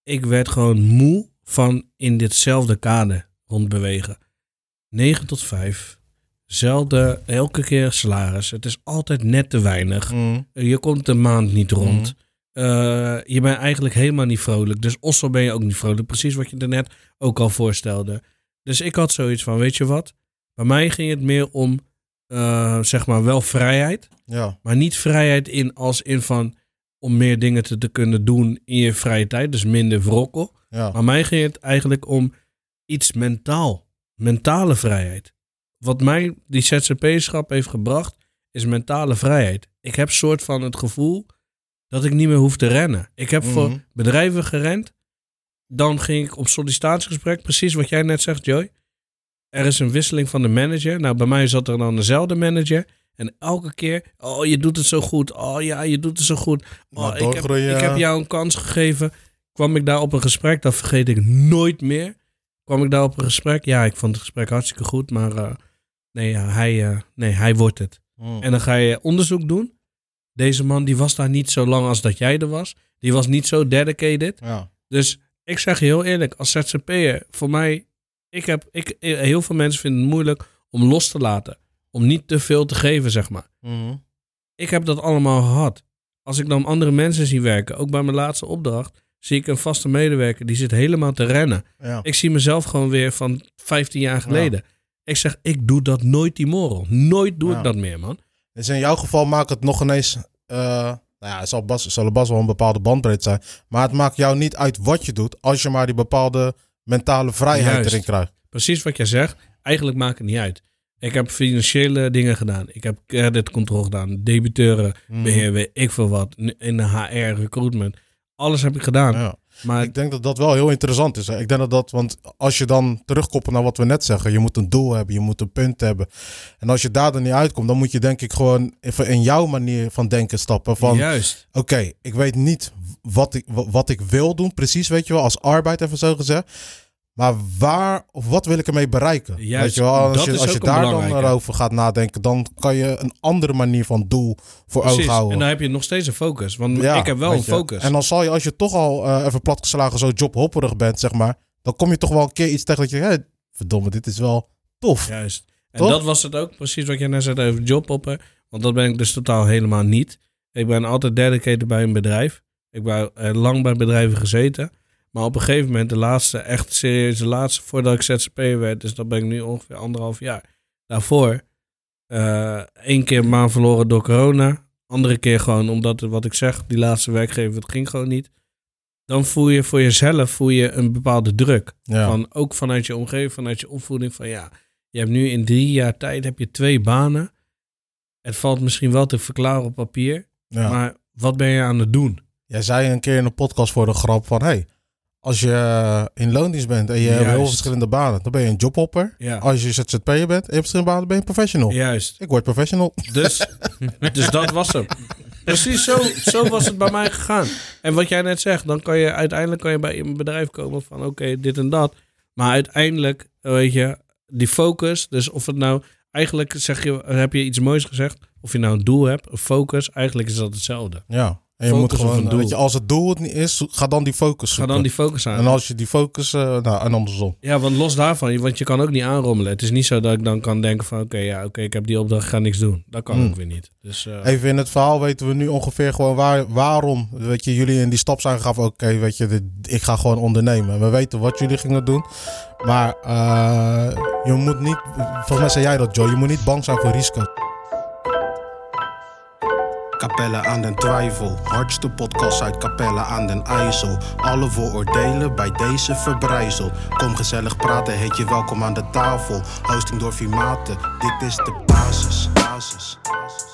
Ik werd gewoon moe van in ditzelfde kader rondbewegen. 9 tot 5. Zelfde, elke keer salaris. Het is altijd net te weinig. Mm. Je komt de maand niet rond. Eh, je bent eigenlijk helemaal niet vrolijk. Dus Osso ben je ook niet vrolijk. Precies wat je daarnet ook al voorstelde. Dus ik had zoiets van, weet je wat? Bij mij ging het meer om, eh, zeg maar, wel vrijheid. Ja. Maar niet vrijheid in als in van om meer dingen te, te kunnen doen in je vrije tijd. Dus minder wrokkel. Ja. Maar mij ging het eigenlijk om iets mentaal. Mentale vrijheid. Wat mij die ZZP-schap heeft gebracht, is mentale vrijheid. Ik heb soort van het gevoel dat ik niet meer hoef te rennen. Ik heb Mhm. voor bedrijven gerend. Dan ging ik op sollicitatiegesprek, precies wat jij net zegt, Joy. Er is een wisseling van de manager. Nou, bij mij zat er dan dezelfde manager. En elke keer, oh, je doet het zo goed. Oh ja, je doet het zo goed. Oh, ik, heb, ik heb jou een kans gegeven. Kwam ik daar op een gesprek, dat vergeet ik nooit meer. Kwam ik daar op een gesprek? Ja, ik vond het gesprek hartstikke goed, maar eh, nee, ja, hij, eh, nee, hij wordt het. Mm. En dan ga je onderzoek doen. Deze man die was daar niet zo lang als dat jij er was. Die was niet zo dedicated. Ja. Dus ik zeg je heel eerlijk, als ZZP'er, voor mij Ik heb, ik, heel veel mensen vinden het moeilijk om los te laten. Om niet te veel te geven, zeg maar. Mhm. Ik heb dat allemaal gehad. Als ik dan andere mensen zie werken, ook bij mijn laatste opdracht, zie ik een vaste medewerker die zit helemaal te rennen. Ja. Ik zie mezelf gewoon weer van 15 jaar geleden. Ik zeg, ik doe dat nooit, die moral. Nooit doe Ja. ik dat meer, man. Dus in jouw geval maakt het nog ineens. eh, nou ja, het zal, bas, zal best wel een bepaalde bandbreedte zijn. Maar het maakt jou niet uit wat je doet. Als je maar die bepaalde mentale vrijheid Juist. erin krijgt. Precies wat jij zegt. Eigenlijk maakt het niet uit. Ik heb financiële dingen gedaan. Ik heb creditcontrole gedaan. Debiteuren, beheer, weet ik veel wat. In de HR, recruitment. Alles heb ik gedaan. Ja. Maar Ik denk dat dat wel heel interessant is. Hè. Ik denk dat dat, want als je dan terugkoppelt naar wat we net zeggen, je moet een doel hebben, je moet een punt hebben. En als je daar dan niet uitkomt, dan moet je denk ik gewoon even in jouw manier van denken stappen. Van juist. oké, ik weet niet wat ik, wa- wat ik wil doen, precies, weet je wel, als arbeid even zo gezegd. Maar waar of wat wil ik ermee bereiken? Juist, weet je wel, als je, als je daar dan over gaat nadenken, dan kan je een andere manier van doel voor Precies. ogen houden. En dan heb je nog steeds een focus. Want Ja, ik heb wel een je. focus. En dan zal je, als je toch al eh, even platgeslagen zo jobhopperig bent, zeg maar, dan kom je toch wel een keer iets tegen dat je, hé, verdomme, dit is wel tof. Juist. En dat was het ook, precies wat jij net zei over jobhoppen. Want dat ben ik dus totaal helemaal niet. Ik ben altijd dedicated bij een bedrijf. Ik ben lang bij bedrijven gezeten. Maar op een gegeven moment, de laatste, echt serieus, de laatste, voordat ik ZZP'er werd, dus dat ben ik nu ongeveer anderhalf jaar. Daarvoor, eh één keer een maand verloren door corona. Andere keer gewoon omdat, wat ik zeg, die laatste werkgever, het ging gewoon niet. Dan voel je voor jezelf voel je een bepaalde druk. Ja. Van, ook vanuit je omgeving, vanuit je opvoeding. Van ja, je hebt nu in drie jaar tijd heb je twee banen. Het valt misschien wel te verklaren op papier. ja. Maar wat ben je aan het doen? Jij zei een keer in een podcast voor de grap van, hey, als je eh, in loondienst bent en je hebt heel verschillende banen, dan ben je een jobhopper. Ja, Als je ZZP'er bent en je hebt verschillende banen, ben je een professional. juist. Ik word professional. Dus, [LAUGHS] dus dat was hem. Precies zo, zo was het bij mij gegaan. En wat jij net zegt, dan kan je uiteindelijk kan je bij een bedrijf komen van oké, dit en dat. Maar uiteindelijk, weet je, die focus. Dus of het nou, eigenlijk zeg je, heb je iets moois gezegd. Of je nou een doel hebt, een focus, eigenlijk is dat hetzelfde. Ja. En je moet gewoon, doel. weet je, als het doel het niet is, ga dan die focus Ga zoeken. dan die focus aan. En als je die focus, eh, nou, en andersom. Ja, want los daarvan, want je kan ook niet aanrommelen. Het is niet zo dat ik dan kan denken van... oké, ja, oké, ik heb die opdracht, ga niks doen. Dat kan Hmm. ook weer niet. Dus eh, Even in het verhaal weten we nu ongeveer gewoon waar, waarom weet je, jullie in die stap zijn gegaan oké, weet je, dit, ik ga gewoon ondernemen. We weten wat jullie gingen doen. Maar eh, je moet niet, volgens mij zei jij dat Joe, je moet niet bang zijn voor risico. Capelle aan den Twijfel, hardste podcast uit Capelle aan den IJssel. Alle vooroordelen bij deze verbrijzel. Kom gezellig praten, heet je welkom aan de tafel. Hosting door Vimate, dit is de basis. basis. basis.